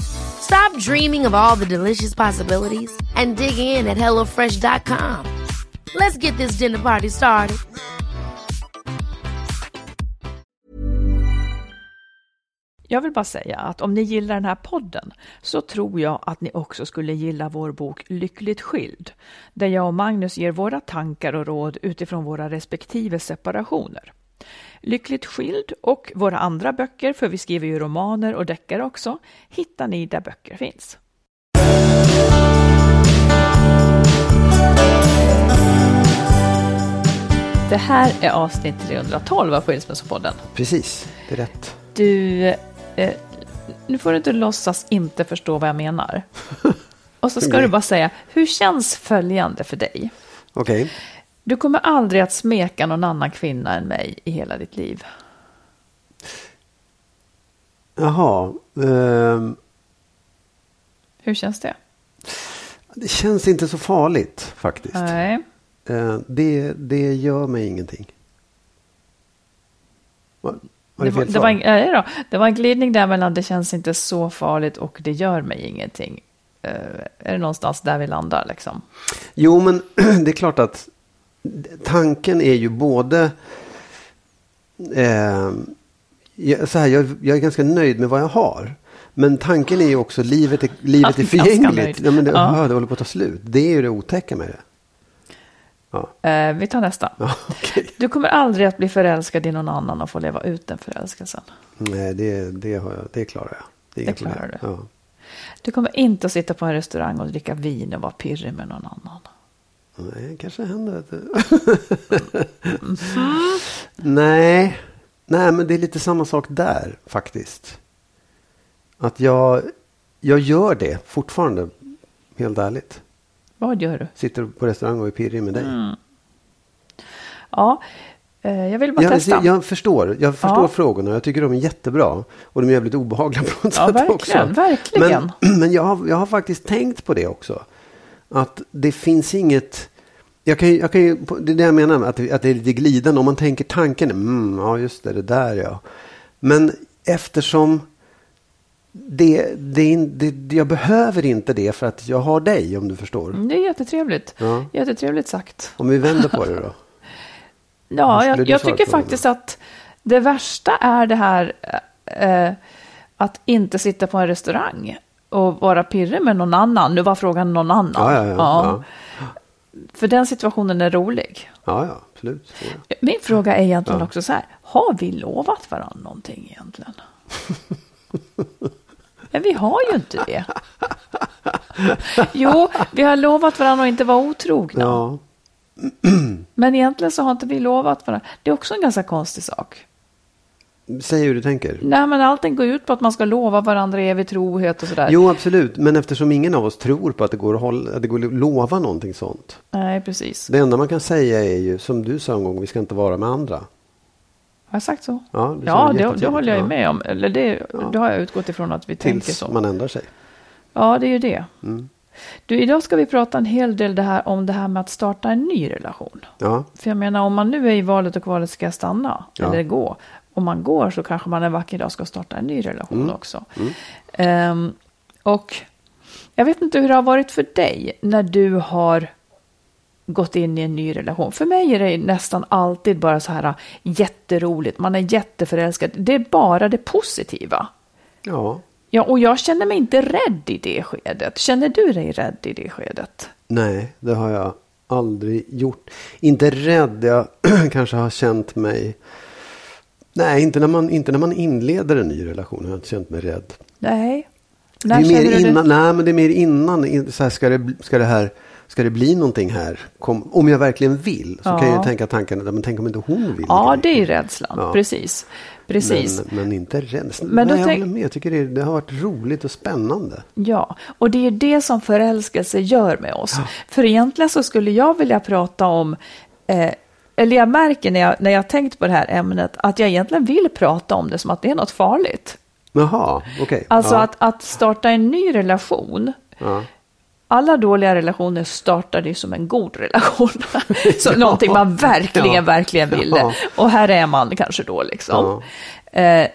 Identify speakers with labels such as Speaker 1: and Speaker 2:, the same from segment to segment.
Speaker 1: Stop dreaming of all the delicious possibilities and dig in at HelloFresh.com. Let's get this dinner party started.
Speaker 2: Jag vill bara säga att om ni gillar den här podden så tror jag att ni också skulle gilla vår bok Lyckligt skild, där jag och Magnus ger våra tankar och råd utifrån våra respektive separationer. Lyckligt skild och våra andra böcker, för vi skriver ju romaner och deckare också, hittar ni där böcker finns. Det här är avsnitt 312 av Skilsmässopodden.
Speaker 3: Precis, det är rätt.
Speaker 2: Du, eh, nu får du inte låtsas inte förstå vad jag menar. Och så ska du bara säga, hur känns följande för dig?
Speaker 3: Okej.
Speaker 2: Du kommer aldrig att smeka någon annan kvinna än mig i hela ditt liv.
Speaker 3: Jaha. ehm,
Speaker 2: Hur känns det?
Speaker 3: det känns inte så farligt faktiskt.
Speaker 2: Nej.
Speaker 3: Eh, det, det gör mig ingenting. Var, var
Speaker 2: Det
Speaker 3: det
Speaker 2: var, det, var en, nej då, det var en glidning där mellan det känns inte så farligt och det gör mig ingenting. Eh, är det någonstans där vi landar liksom?
Speaker 3: Jo, men det är klart att tanken är ju både... Eh, så här, jag, jag är ganska nöjd med vad jag har. Men tanken är ju också livet är, livet är förgängligt. Ja, men det,
Speaker 2: Ja.
Speaker 3: ja. det håller på att ta slut. Det är ju det otäcka med det. Ja,
Speaker 2: Eh, vi tar nästa.
Speaker 3: ja okej.
Speaker 2: Du kommer aldrig att bli förälskad i någon annan och få leva ut den förälskelsen.
Speaker 3: Nej, det, det, har jag, det klarar jag. Det,
Speaker 2: Det klarar du.
Speaker 3: Ja.
Speaker 2: Du kommer inte att sitta på en restaurang och dricka vin och vara pirrig med någon annan.
Speaker 3: Nej, kanske händer det... Nej. Nej, men det är lite samma sak där faktiskt. Att jag, jag gör det fortfarande, helt ärligt.
Speaker 2: Vad gör du?
Speaker 3: Sitter på restaurang och är pirrig med dig.
Speaker 2: Ja, eh, jag vill bara
Speaker 3: Jag,
Speaker 2: testa.
Speaker 3: jag förstår, jag förstår
Speaker 2: Ja.
Speaker 3: frågorna. Jag tycker de är jättebra. Och de är jävligt obehagliga på något
Speaker 2: Ja,
Speaker 3: sätt
Speaker 2: verkligen,
Speaker 3: också.
Speaker 2: verkligen.
Speaker 3: Men, men jag, har, jag har faktiskt tänkt på det också. Att det finns inget... Jag kan, jag kan det är det jag menar att, att det är lite glidande. Om man tänker tanken, mm, ja just det, det där ja. Men eftersom det, det, det, jag behöver inte det för att jag har dig, om du förstår.
Speaker 2: Mm, Det är jättetrevligt.
Speaker 3: Ja.
Speaker 2: Jättetrevligt sagt.
Speaker 3: Om vi vänder på det då.
Speaker 2: Ja, jag, jag tycker faktiskt att det värsta är det här eh, att inte sitta på en restaurang och vara pirrig med någon annan. Nu var frågan någon annan.
Speaker 3: Ja, ja, ja. ja.
Speaker 2: För den situationen är rolig.
Speaker 3: ja, ja absolut.
Speaker 2: Min fråga är egentligen också så här. Har vi lovat varandra någonting egentligen? Men vi har ju inte det. Jo, vi har lovat varandra att inte vara otrogna. Men egentligen så har inte vi lovat varandra. Det är också en ganska konstig sak.
Speaker 3: Säg hur du tänker.
Speaker 2: Nej, men allting går ut på att man ska lova varandra evig trohet och sådär.
Speaker 3: Jo, absolut. Men eftersom ingen av oss tror på att det går att, hålla, att det går att lova någonting sånt.
Speaker 2: Nej, precis.
Speaker 3: Det enda man kan säga är ju, som du sa en gång, vi ska inte vara med andra.
Speaker 2: Har jag sagt så?
Speaker 3: Ja, det
Speaker 2: Ja, det, det
Speaker 3: jättetydligt.
Speaker 2: håller jag ju med om. Eller det,
Speaker 3: Ja.
Speaker 2: det har jag utgått ifrån att vi tänker
Speaker 3: Tills
Speaker 2: så.
Speaker 3: man ändrar sig.
Speaker 2: Ja, det är ju det.
Speaker 3: Mm.
Speaker 2: Du, idag ska vi prata en hel del det här, om det här med att starta en ny relation.
Speaker 3: Ja,
Speaker 2: För jag menar, om man nu är i valet och kvalet, ska jag stanna
Speaker 3: Ja.
Speaker 2: eller gå? Om man går så kanske man en vacker dag ska starta en ny relation
Speaker 3: Mm.
Speaker 2: också. Ehm, och jag vet inte hur det har varit för dig när du har gått in i en ny relation. För mig är det nästan alltid bara så här jätteroligt. Man är jätteförälskad. Det är bara det positiva.
Speaker 3: ja.
Speaker 2: Ja, och jag känner mig inte rädd i det skedet. Känner du dig rädd i det skedet?
Speaker 3: Nej, det har jag aldrig gjort. Inte rädd, jag kanske har känt mig Nej, inte när, man, inte när man inleder en ny relation. Jag har inte känt mig rädd.
Speaker 2: Nej.
Speaker 3: Det
Speaker 2: När
Speaker 3: är mer innan,
Speaker 2: det?
Speaker 3: nej, men det är mer innan. in- Så här, ska, det, ska, det här, ska det bli någonting här? Kom, om jag verkligen vill så kan
Speaker 2: Ja.
Speaker 3: jag tänka tanken, men tänk om inte hon vill.
Speaker 2: Ja, det är rädslan.
Speaker 3: Ja.
Speaker 2: Precis. Precis.
Speaker 3: Men, men inte rädd.
Speaker 2: Men
Speaker 3: nej, jag
Speaker 2: tänk-
Speaker 3: håller med. Jag tycker det, det har varit roligt och spännande.
Speaker 2: Ja, och det är det som förälskelse gör med oss. För egentligen så skulle jag vilja prata om, eh, eller jag märker när jag, när jag tänkt på det här ämnet, att jag egentligen vill prata om det som att det är något farligt.
Speaker 3: Jaha, okej.
Speaker 2: Alltså
Speaker 3: ja.
Speaker 2: att, att starta en ny relation,
Speaker 3: Ja.
Speaker 2: alla dåliga relationer startade ju som en god relation. så någonting man verkligen,
Speaker 3: Ja.
Speaker 2: verkligen ville.
Speaker 3: Ja.
Speaker 2: Och här är man kanske då liksom. Eh,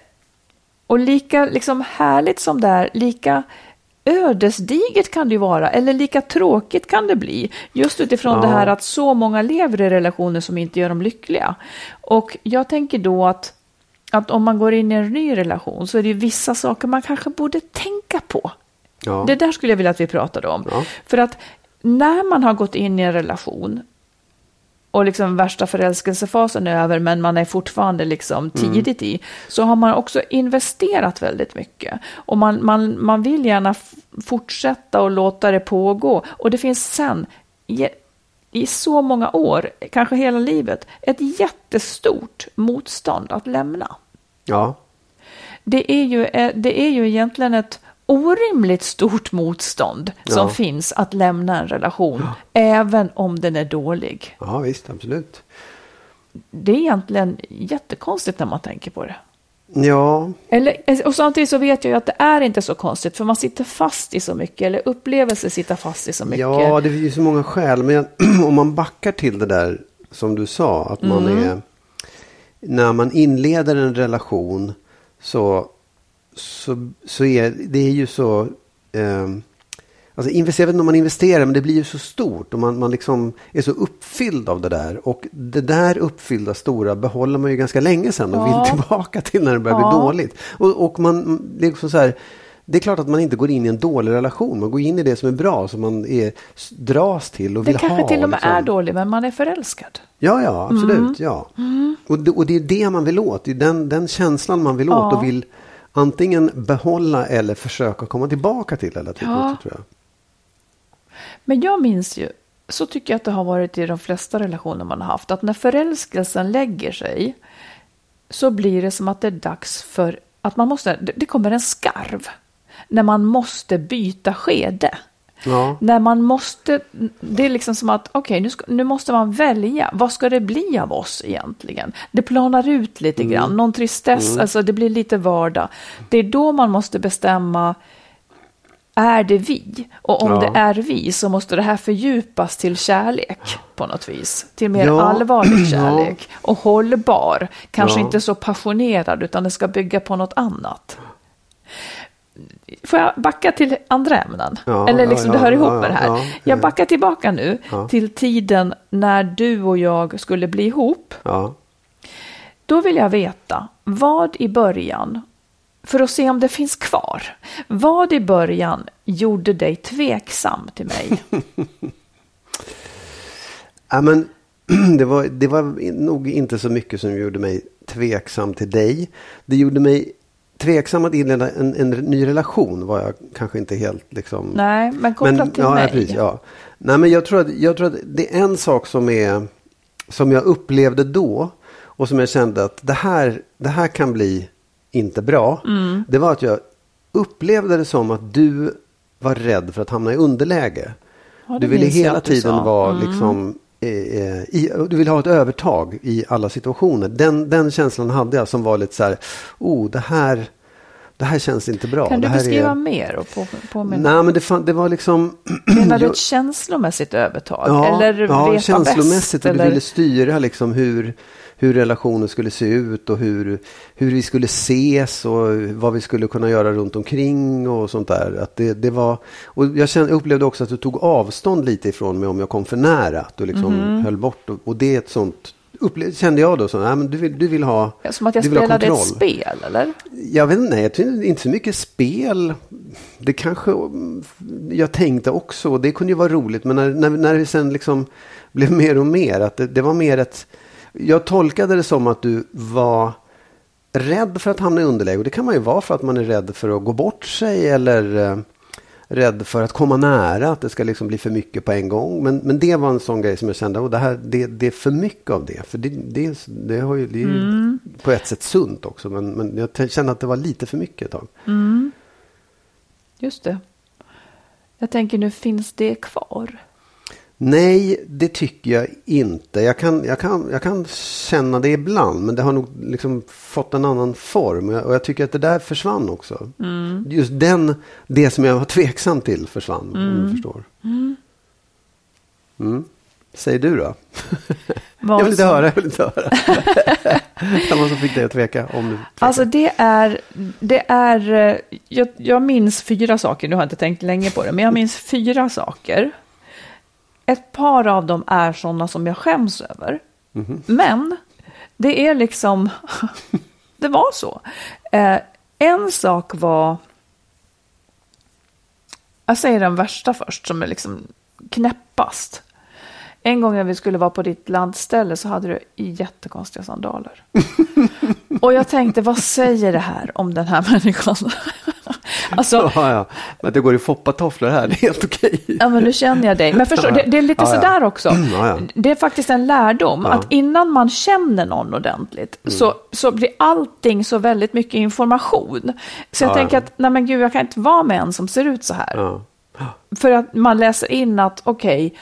Speaker 2: och lika liksom härligt som det är, lika ödesdigert kan det ju vara, eller lika tråkigt kan det bli. Just utifrån
Speaker 3: Ja.
Speaker 2: det här att så många lever i relationer som inte gör dem lyckliga. Och jag tänker då att, att om man går in i en ny relation så är det ju vissa saker man kanske borde tänka på.
Speaker 3: Ja.
Speaker 2: Det där skulle jag vilja att vi pratade om.
Speaker 3: Ja.
Speaker 2: För att när man har gått in i en relation och liksom värsta förälskelsefasen är över men man är fortfarande liksom tidigt i så har man också investerat väldigt mycket. Och man, man, man vill gärna fortsätta och låta det pågå. Och det finns sen i, i så många år, kanske hela livet, ett jättestort motstånd att lämna.
Speaker 3: ja.
Speaker 2: Det är ju, eh, det är ju egentligen ett orimligt stort motstånd som
Speaker 3: Ja.
Speaker 2: finns att lämna en relation, även om den är dålig.
Speaker 3: ja, visst, absolut.
Speaker 2: Det är egentligen jättekonstigt när man tänker på det.
Speaker 3: Ja,
Speaker 2: Eller, eh, och samtidigt så vet jag ju att det är inte så konstigt, för man sitter fast i så mycket, eller upplevelser sitter fast i så mycket.
Speaker 3: Ja, det finns ju så många skäl. Men jag, om man backar till det där som du sa. Att man
Speaker 2: Mm.
Speaker 3: är... När man inleder en relation så, så, så är det är ju så... Eh, alltså investera, jag vet inte om man investerar, men det blir ju så stort. Och man, man liksom är så uppfylld av det där. Och det där uppfyllda stora behåller man ju ganska länge sedan och
Speaker 2: Ja.
Speaker 3: vill tillbaka till när det börjar
Speaker 2: Ja.
Speaker 3: bli dåligt. Och, och man, det är också så här... Det är klart att man inte går in i en dålig relation. Man går in i det som är bra, som man är, dras till och
Speaker 2: det
Speaker 3: vill
Speaker 2: kanske
Speaker 3: ha.
Speaker 2: till och med
Speaker 3: liksom.
Speaker 2: är dåligt, men man är förälskad.
Speaker 3: Ja, ja, absolut.
Speaker 2: Mm.
Speaker 3: Ja. Och, det, och det är det man vill åt. Det är den, den känslan man vill
Speaker 2: Ja.
Speaker 3: åt och vill antingen behålla eller försöka komma tillbaka till hela tiden.
Speaker 2: Ja.
Speaker 3: Tror jag.
Speaker 2: Men jag minns ju, så tycker jag att det har varit i de flesta relationer man har haft, att när förälskelsen lägger sig så blir det som att det är dags för att man måste, det- det kommer en skarv. När man måste byta skede.
Speaker 3: Ja.
Speaker 2: När man måste, det är liksom som att okej, nu, ska- nu måste man välja. Vad ska det bli av oss egentligen? Det planar ut lite
Speaker 3: Mm.
Speaker 2: grann, någon tristess, alltså det blir lite vardag. Det är då man måste bestämma, är det vi? Och om
Speaker 3: Ja.
Speaker 2: det är vi så måste det här fördjupas till kärlek på något vis. Till mer
Speaker 3: Ja.
Speaker 2: allvarlig kärlek. Och hållbar, kanske
Speaker 3: Ja.
Speaker 2: inte så passionerad utan det ska bygga på något annat. Får jag backa till andra ämnen?
Speaker 3: Ja,
Speaker 2: Eller liksom
Speaker 3: ja,
Speaker 2: det hör ihop med det här.
Speaker 3: ja,
Speaker 2: jag
Speaker 3: ja.
Speaker 2: backar tillbaka nu till tiden när du och jag skulle bli ihop. Då vill jag veta vad i början, för att se om det finns kvar, vad i början gjorde dig tveksam till mig?
Speaker 3: Ja, men, det, var, det var nog inte så mycket som gjorde mig tveksam till dig. Det gjorde mig tveksam att inleda en, en ny relation. var jag kanske inte helt liksom...
Speaker 2: Nej, men kopplat till
Speaker 3: ja,
Speaker 2: mig.
Speaker 3: Precis, ja. Nej, men jag tror, att, jag tror att det är en sak som, är, som jag upplevde då och som jag kände att det här, det här kan bli inte bra.
Speaker 2: Mm.
Speaker 3: Det var att jag upplevde det som att du var rädd för att hamna i underläge.
Speaker 2: Ja,
Speaker 3: du ville hela tiden vara
Speaker 2: Mm.
Speaker 3: liksom i, du ville ha ett övertag i alla situationer. Den, den känslan hade jag som var lite så här, oh det här, det här känns inte bra.
Speaker 2: Kan du beskriva
Speaker 3: är...
Speaker 2: mer och på, påminna?
Speaker 3: Nej men det, fan, det var liksom...
Speaker 2: Menar du ett känslomässigt övertag?
Speaker 3: Ja,
Speaker 2: eller
Speaker 3: ja
Speaker 2: veta
Speaker 3: känslomässigt.
Speaker 2: bäst?
Speaker 3: Och du
Speaker 2: eller?
Speaker 3: ville styra liksom hur, hur relationen skulle se ut och hur, hur vi skulle ses och vad vi skulle kunna göra runt omkring och sånt där. Att det, det var, och jag kände, upplevde också att du tog avstånd lite ifrån mig om jag kom för nära. Att du liksom
Speaker 2: Mhm.
Speaker 3: höll bort. Och, och det är ett sånt, upple- kände jag då, så, nej, men du, vill, du vill ha
Speaker 2: Som att jag spelade ett spel, eller?
Speaker 3: Jag vet inte, jag tycker inte så mycket spel. Det kanske mm, jag tänkte också. Det kunde ju vara roligt. Men när, när, när det sen liksom blev mer och mer. Att det, det var mer ett... Jag tolkade det som att du var rädd för att hamna i underläge. Och det kan man ju vara för att man är rädd för att gå bort sig eller eh, rädd för att komma nära, att det ska liksom bli för mycket på en gång. Men, men det var en sån grej som jag kände, och det, här, det, det är för mycket av det. För det, det, det, har ju, det är ju
Speaker 2: Mm.
Speaker 3: på ett sätt sunt också, men, men jag kände att det var lite för mycket ett tag.
Speaker 2: Mm. Just det. Jag tänker nu, finns det kvar?
Speaker 3: Nej, det tycker jag inte. Jag kan, jag, kan, jag kan känna det ibland, men det har nog liksom fått en annan form. Och jag, och jag tycker att det där försvann också. Just den, det som jag var tveksam till försvann, om du förstår. Mm. Säg du då? Jag vill inte höra, jag vill inte höra. var som fick dig att tveka om du tvekar.
Speaker 2: Alltså det är, det är eh, jag, jag minns fyra saker, nu har jag inte tänkt länge på det, men jag minns fyra saker. Ett par av dem är sådana som jag skäms över. Men det är liksom, det var så. Eh, en sak var, jag säger den värsta först, som är liksom knäppast. En gång när vi skulle vara på ditt landställe så hade du jättekonstiga sandaler. Och jag tänkte, vad säger det här om den här människan? alltså,
Speaker 3: Ja, ja. Men det går i foppatofflor här, det är helt okej.
Speaker 2: ja men nu känner jag dig. Men förstår, det, det är lite sådär också. Det är faktiskt en lärdom.
Speaker 3: Mm.
Speaker 2: att innan man känner någon ordentligt så, så blir allting så väldigt mycket information. Så jag
Speaker 3: Ja,
Speaker 2: tänker att, nej men gud, jag kan inte vara med en som ser ut så här. För att man läser in att, okej,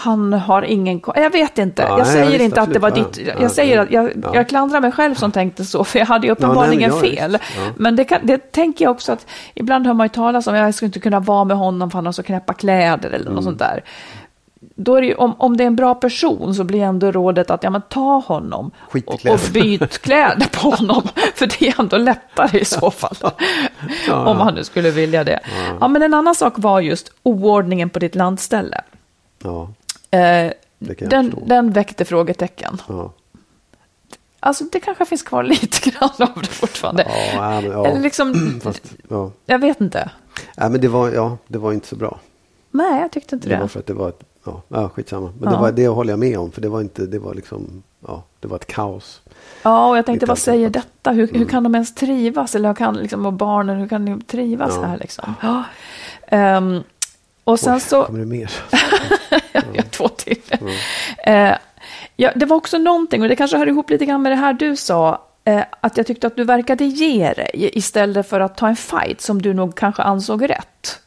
Speaker 2: han har ingen... Jag vet inte.
Speaker 3: Ja,
Speaker 2: jag
Speaker 3: nej,
Speaker 2: säger
Speaker 3: visst,
Speaker 2: inte att det var ditt...
Speaker 3: Ja,
Speaker 2: Jag
Speaker 3: ja,
Speaker 2: säger att jag,
Speaker 3: Ja.
Speaker 2: jag klandrar mig själv som tänkte så, för jag hade ju uppenbarligen
Speaker 3: nej, jag
Speaker 2: fel. Men det, kan, det tänker jag också att ibland hör man ju talas om, jag skulle inte kunna vara med honom för han har så knäppa kläder eller
Speaker 3: Mm.
Speaker 2: något sånt där. Då är det ju, om, om det är en bra person så blir ändå rådet att ja, men ta honom och, och byt kläder på honom. För det är ändå lättare i så fall. om han nu skulle vilja det. Ja, men en annan sak var just oordningen på ditt landställe.
Speaker 3: Ja.
Speaker 2: Eh, den, den väckte frågetecken.
Speaker 3: Ja.
Speaker 2: Alltså det kanske finns kvar lite grann av det fortfarande.
Speaker 3: Ja, men, ja.
Speaker 2: Eller liksom,
Speaker 3: Fast, ja.
Speaker 2: jag vet inte.
Speaker 3: ja, men det var, ja, det var inte så bra.
Speaker 2: Nej, jag tyckte inte
Speaker 3: Det
Speaker 2: det.
Speaker 3: var för att det var ett, ja, ja skitsamma. Men
Speaker 2: Ja.
Speaker 3: det, var, det håller jag med om. För det var inte, det var liksom, ja, det var ett kaos.
Speaker 2: Ja, och jag tänkte, vad säger detta? Hur, hur kan de ens trivas? Eller hur kan liksom, och barnen, hur kan de trivas
Speaker 3: Ja.
Speaker 2: här liksom? Ja. Ehm, och sen
Speaker 3: Oj,
Speaker 2: så,
Speaker 3: Kommer det mer?
Speaker 2: jag har två till. Eh, ja, det var också någonting, och det kanske hör ihop lite grann med det här du sa, eh, att jag tyckte att du verkade ge dig istället för att ta en fight som du nog kanske ansåg rätt.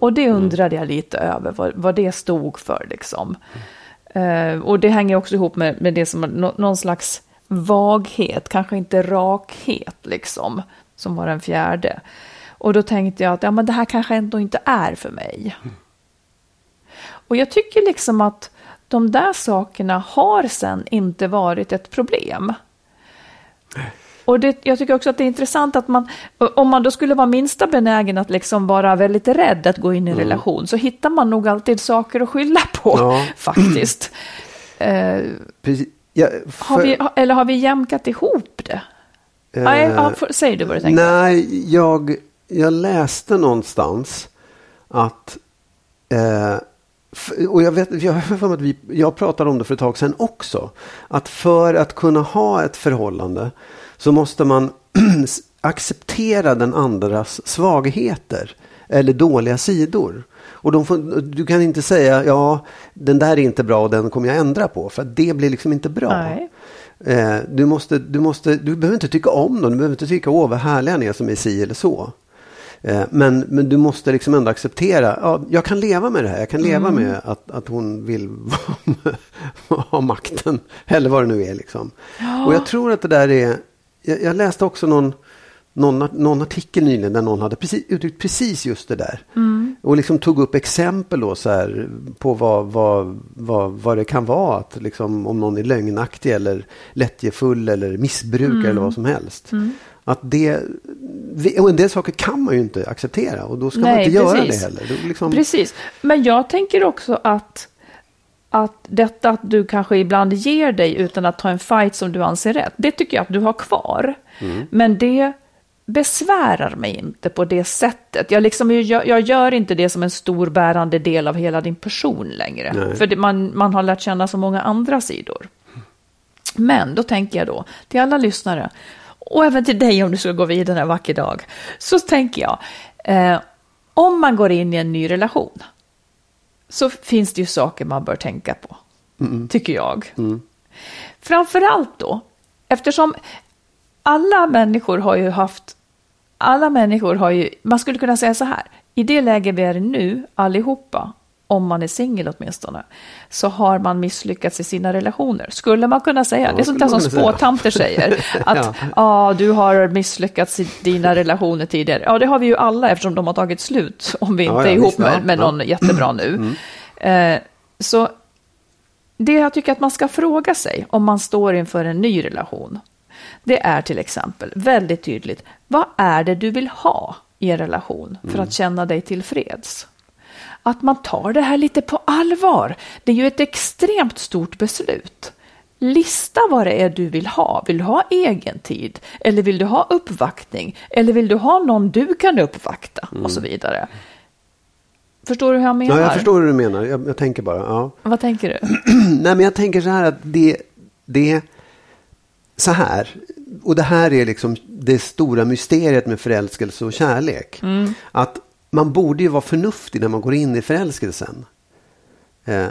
Speaker 2: Och det undrade jag lite över, vad, vad det stod för liksom. Eh, och det hänger också ihop med, med det som nå, någon slags vaghet, kanske inte rakhet liksom, som var den fjärde. Och då tänkte jag att ja, men det här kanske ändå inte är för mig. Och jag tycker liksom att de där sakerna har sen inte varit ett problem. Och det, jag tycker också att det är intressant att man, om man då skulle vara minsta benägen att liksom vara väldigt rädd att gå in i en relation, så hittar man nog alltid saker att skylla på,
Speaker 3: Ja.
Speaker 2: faktiskt. Eh.
Speaker 3: Ja,
Speaker 2: har
Speaker 3: för-
Speaker 2: vi, eller har vi jämkat ihop det?
Speaker 3: eh,
Speaker 2: Nej, ja, för, säg du vad du tänker.
Speaker 3: Nej, jag, jag läste någonstans att eh, och jag, vet, jag att vi, jag pratade om det för ett tag sedan också. Att för att kunna ha ett förhållande så måste man acceptera den andras svagheter eller dåliga sidor. Och får, du kan inte säga ja, den där är inte bra och den kommer jag ändra på. För det blir liksom inte bra. Eh, du, måste, du, måste, du behöver inte tycka om dem. Du behöver inte tycka åh vad härliga ni är som är si eller så. Eh, men, men du måste liksom ändå acceptera. Ja, jag kan leva med det här. Jag kan leva
Speaker 2: Mm.
Speaker 3: med att, att hon vill ha makten. Eller vad det nu är. Liksom. Och jag tror att det där är. Jag, jag läste också någon, någon, någon artikel nyligen där någon hade precis, uttryckt precis just det där. Och liksom tog upp exempel då så här på vad, vad, vad, vad det kan vara. Att liksom, om någon är lögnaktig eller lättjefull eller missbrukare eller vad som helst. Att det, vi- och en del saker kan man ju inte acceptera och då ska man
Speaker 2: Nej,
Speaker 3: inte göra
Speaker 2: precis.
Speaker 3: det heller. Då liksom,
Speaker 2: Precis, men jag tänker också att, att detta att du kanske ibland ger dig utan att ta en fight som du anser rätt, det tycker jag att du har kvar.
Speaker 3: Mm.
Speaker 2: Men det besvärar mig inte på det sättet. Jag, liksom, jag, jag gör inte det som en stor bärande del av hela din person längre.
Speaker 3: Nej.
Speaker 2: För det, man, man har lärt känna så många andra sidor. Men då tänker jag då till alla lyssnare, och även till dig om du ska gå vidare en vacker dag, så tänker jag, eh, om man går in i en ny relation så finns det ju saker man bör tänka på, mm. tycker jag. Mm. Framförallt då, eftersom alla människor har ju haft, alla människor har ju, man skulle kunna säga så här, i det läge vi är nu, allihopa, om man är singel åtminstone, så har man misslyckats i sina relationer. Skulle man kunna säga. Ja, det är sånt där som spåtanter säger. Att ja. ah, du har misslyckats i dina relationer tidigare. Ja, det har vi ju alla eftersom de har tagit slut. Om vi inte ja, är ihop med, med någon jättebra nu. Mm. Eh, så det jag tycker att man ska fråga sig om man står inför en ny relation. Det är till exempel väldigt tydligt. Vad är det du vill ha i en relation för mm. att känna dig tillfreds? Att man tar det här lite på allvar. Det är ju ett extremt stort beslut. Lista vad det är du vill ha. Vill du ha egen tid? Eller vill du ha uppvaktning? Eller vill du ha någon du kan uppvakta? Mm. Och så vidare. Förstår du hur jag menar?
Speaker 3: Ja, jag förstår hur du menar. Jag, jag tänker bara. Ja.
Speaker 2: Vad tänker du?
Speaker 3: Nej, men jag tänker så här att det, det så här. Och det här är liksom det stora mysteriet med förälskelse och kärlek. Mm. Att man borde ju vara förnuftig när man går in i förälskelsen.
Speaker 2: Eh,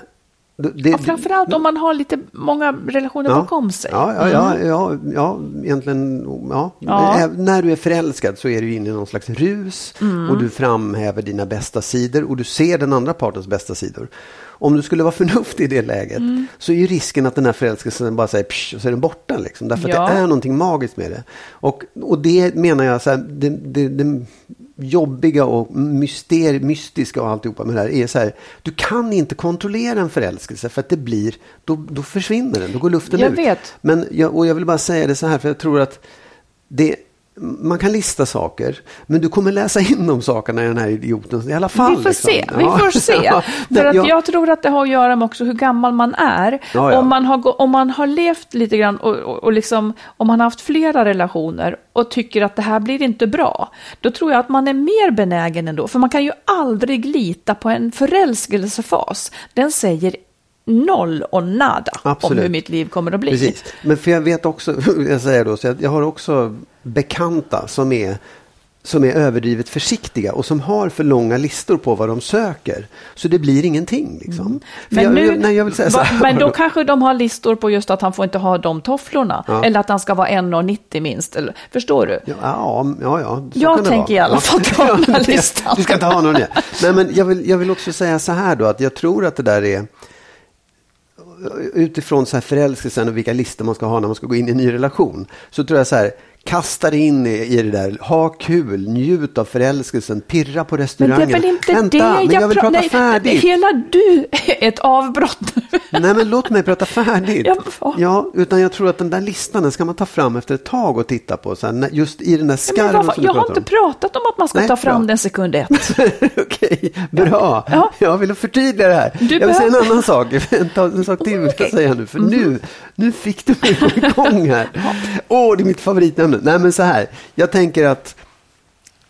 Speaker 2: det, ja, framförallt om man har lite många relationer
Speaker 3: ja,
Speaker 2: bakom sig.
Speaker 3: Ja, ja, ja, mm. ja, ja, egentligen. Ja. ja. När du är förälskad så är du inne i någon slags rus mm. och du framhäver dina bästa sidor och du ser den andra partens bästa sidor. Om du skulle vara förnuftig i det läget mm. så är ju risken att den här förälskelsen bara säger psh, och så är den borta. Liksom, därför att det är någonting magiskt med det. Och, och det menar jag, så här, det, det, det jobbiga och myster, mystiska och alltihopa med det här är så här. Du kan inte kontrollera en förälskelse för att det blir, då, då försvinner den, då går luften
Speaker 2: jag
Speaker 3: ut.
Speaker 2: Vet.
Speaker 3: Men jag, och jag vill bara säga det så här, för jag tror att det, man kan lista saker, men du kommer läsa in de sakerna i den här idioten i alla fall.
Speaker 2: Vi får liksom. se. Vi får se. För att jag tror att det har att göra med också hur gammal man är. Ja, ja. Om, man har, om man har levt lite grann och, och, och liksom, om man har haft flera relationer och tycker att det här blir inte bra, då tror jag att man är mer benägen ändå. För man kan ju aldrig lita på en förälskelsefas. Den säger noll och nada Absolut. om hur mitt liv kommer att bli.
Speaker 3: Precis. Men för jag vet också, jag säger då, så jag, jag har också bekanta som är som är överdrivet försiktiga och som har för långa listor på vad de söker. Så det blir ingenting. Liksom. Mm.
Speaker 2: Men, jag, nu, jag, nej, jag vill säga va, men då kanske de har listor på just att han får inte ha de tofflorna. Ja. Eller att han ska vara 1,90 minst. Eller, förstår du?
Speaker 3: Ja, ja, ja. ja
Speaker 2: jag tänker i alla fall ta den här listan.
Speaker 3: Du ska inte ha någon. Nej, men jag vill, jag vill också säga så här då, att jag tror att det där är utifrån så här förälskelsen och vilka listor man ska ha när man ska gå in i en ny relation. Så tror jag så här, Kasta dig in i, i det där, ha kul, njut av förälskelsen, pirra på restaurangen. Men det är väl inte Vänta, det jag, jag vill prata nej, färdigt.
Speaker 2: Hela du är ett avbrott.
Speaker 3: nej, men låt mig prata färdigt. Ja, ja, utan jag tror att den där listan den ska man ta fram efter ett tag och titta på. Så här, just i den där skarven
Speaker 2: ja, Jag har inte pratat om att man ska nej, ta fram bra. den sekund ett.
Speaker 3: Okej, bra. Ja. Jag vill förtydliga det här. Du jag vill säga en annan sak. En, en sak till vill jag säga nu. För mm. nu, nu fick du mig igång här. Åh, oh, det är mitt favoritnämne nu. Nej, men så här. Jag tänker att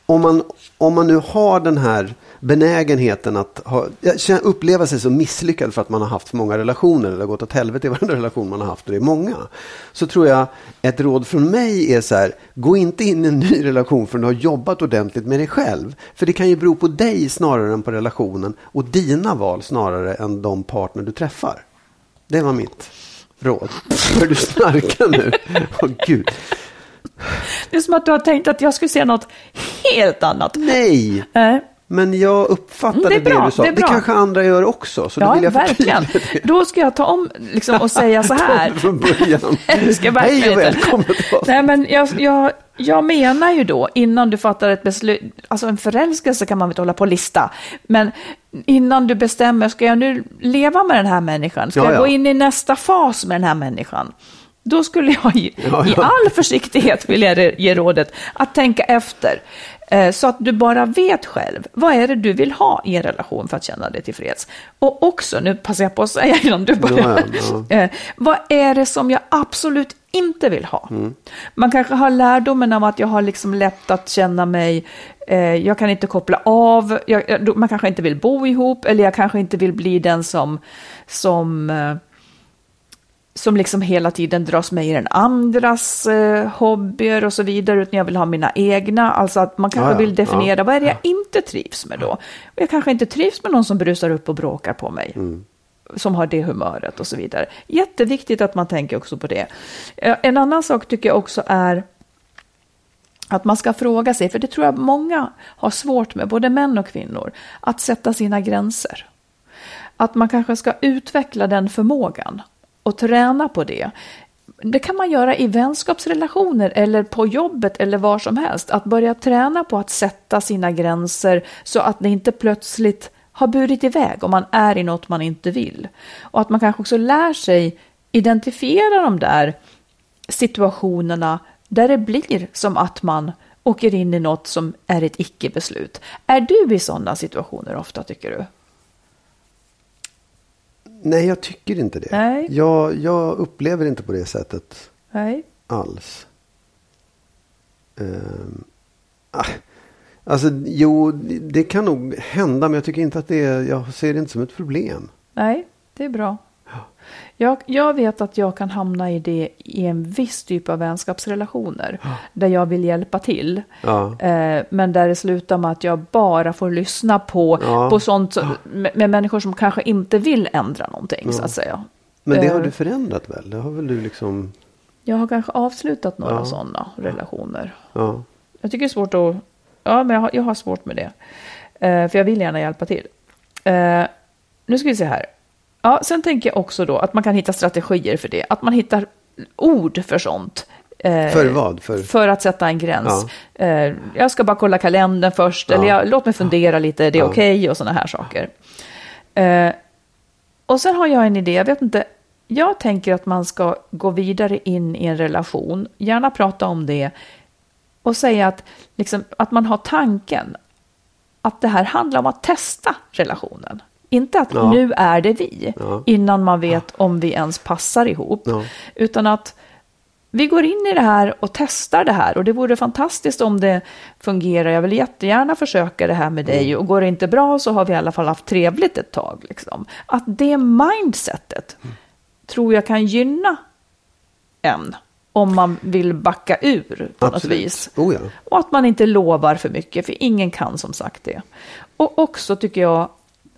Speaker 3: om man, om man nu har den här benägenheten att ha, uppleva sig som misslyckad för att man har haft för många relationer eller gått åt helvete i varenda relation man har haft och det är många. Så tror jag ett råd från mig är så här, gå inte in i en ny relation förrän du har jobbat ordentligt med dig själv. För det kan ju bero på dig snarare än på relationen och dina val snarare än de partner du träffar. Det var mitt råd. Hör du snarka nu. Åh oh, gud.
Speaker 2: Det är som att du har tänkt att jag skulle säga något helt annat.
Speaker 3: Nej. Äh. Men jag uppfattade det, bra, det du sa. Det, det, kanske andra gör också. Så ja, då vill jag verkligen.
Speaker 2: Det. Då ska jag ta om liksom, och säga så här.
Speaker 3: Från början.
Speaker 2: Hej och välkommen. Nej, men jag, jag, jag menar ju då, innan du fattar ett beslut, alltså en förälskelse kan man väl hålla på och lista, men innan du bestämmer, ska jag nu leva med den här människan? Ska ja, jag gå in i nästa fas med den här människan? Då skulle jag i, ja, ja. i all försiktighet vilja ge rådet att tänka efter. Eh, så att du bara vet själv, vad är det du vill ha i en relation för att känna dig tillfreds? Och också, nu passar jag på att säga innan du börjar, ja, eh, vad är det som jag absolut inte vill ha? Mm. Man kanske har lärdomen av att jag har liksom lätt att känna mig, eh, jag kan inte koppla av, jag, man kanske inte vill bo ihop, eller jag kanske inte vill bli den som, som som liksom hela tiden dras med i den andras eh, hobbyer och så vidare, utan jag vill ha mina egna. Alltså att man kanske
Speaker 3: Ja, ja.
Speaker 2: vill definiera,
Speaker 3: Ja.
Speaker 2: vad är det jag inte trivs med då? Och jag kanske inte trivs med någon som brusar upp och bråkar på mig.
Speaker 3: Mm.
Speaker 2: Som har det humöret och så vidare. Jätteviktigt att man tänker också på det. Eh, En annan sak tycker jag också är att man ska fråga sig, för det tror jag många har svårt med, både män och kvinnor, att sätta sina gränser. Att man kanske ska utveckla den förmågan och träna på det. Det kan man göra i vänskapsrelationer eller på jobbet eller var som helst. Att börja träna på att sätta sina gränser så att det inte plötsligt har burit iväg om man är i något man inte vill. Och att man kanske också lär sig identifiera de där situationerna där det blir som att man åker in i något som är ett icke-beslut. Är du i sådana situationer ofta tycker du?
Speaker 3: Nej, jag tycker inte det.
Speaker 2: Nej.
Speaker 3: Jag, jag upplever inte på det sättet
Speaker 2: Nej.
Speaker 3: alls. Ah, alltså, jo, det kan nog hända, men jag tycker inte att det är, jag ser det inte som ett problem.
Speaker 2: Nej, det är bra. Jag, jag vet att jag kan hamna i det i en viss typ av vänskapsrelationer. Där jag vill hjälpa till.
Speaker 3: Ja.
Speaker 2: Eh, men där det slutar med att jag bara får lyssna på,
Speaker 3: Ja.
Speaker 2: på sånt med, med människor som kanske inte vill ändra någonting så att säga.
Speaker 3: Men det har
Speaker 2: Eh,
Speaker 3: du förändrat väl? Det har väl du liksom...
Speaker 2: Jag har kanske avslutat några
Speaker 3: Ja.
Speaker 2: sådana relationer.
Speaker 3: Ja.
Speaker 2: Jag tycker det är svårt att... Ja, men jag har, jag har svårt med det. Eh, för jag vill gärna hjälpa till. Eh, nu ska vi se här. Ja, sen tänker jag också då att man kan hitta strategier för det. Att man hittar ord för sånt. Eh,
Speaker 3: För vad? För...
Speaker 2: för att sätta en gräns. Eh, jag ska bara kolla kalendern först.
Speaker 3: Ja.
Speaker 2: Eller jag, låt mig fundera lite, det är
Speaker 3: Ja.
Speaker 2: okej och sådana här saker. Eh, och sen har jag en idé, jag vet inte. Jag tänker att man ska gå vidare in i en relation. Gärna prata om det. Och säga att, liksom, att man har tanken att det här handlar om att testa relationen. Inte att
Speaker 3: Ja.
Speaker 2: nu är det vi,
Speaker 3: Ja.
Speaker 2: innan man vet om vi ens passar ihop. Utan att vi går in i det här och testar det här och det vore fantastiskt om det fungerar. Jag vill jättegärna försöka det här med
Speaker 3: Mm.
Speaker 2: dig och går det inte bra så har vi i alla fall haft trevligt ett tag. Liksom. Att det mindsetet
Speaker 3: Mm.
Speaker 2: tror jag kan gynna en om man vill backa ur på något
Speaker 3: Absolut.
Speaker 2: vis.
Speaker 3: Oh ja.
Speaker 2: Och att man inte lovar för mycket, för ingen kan som sagt det. Och också tycker jag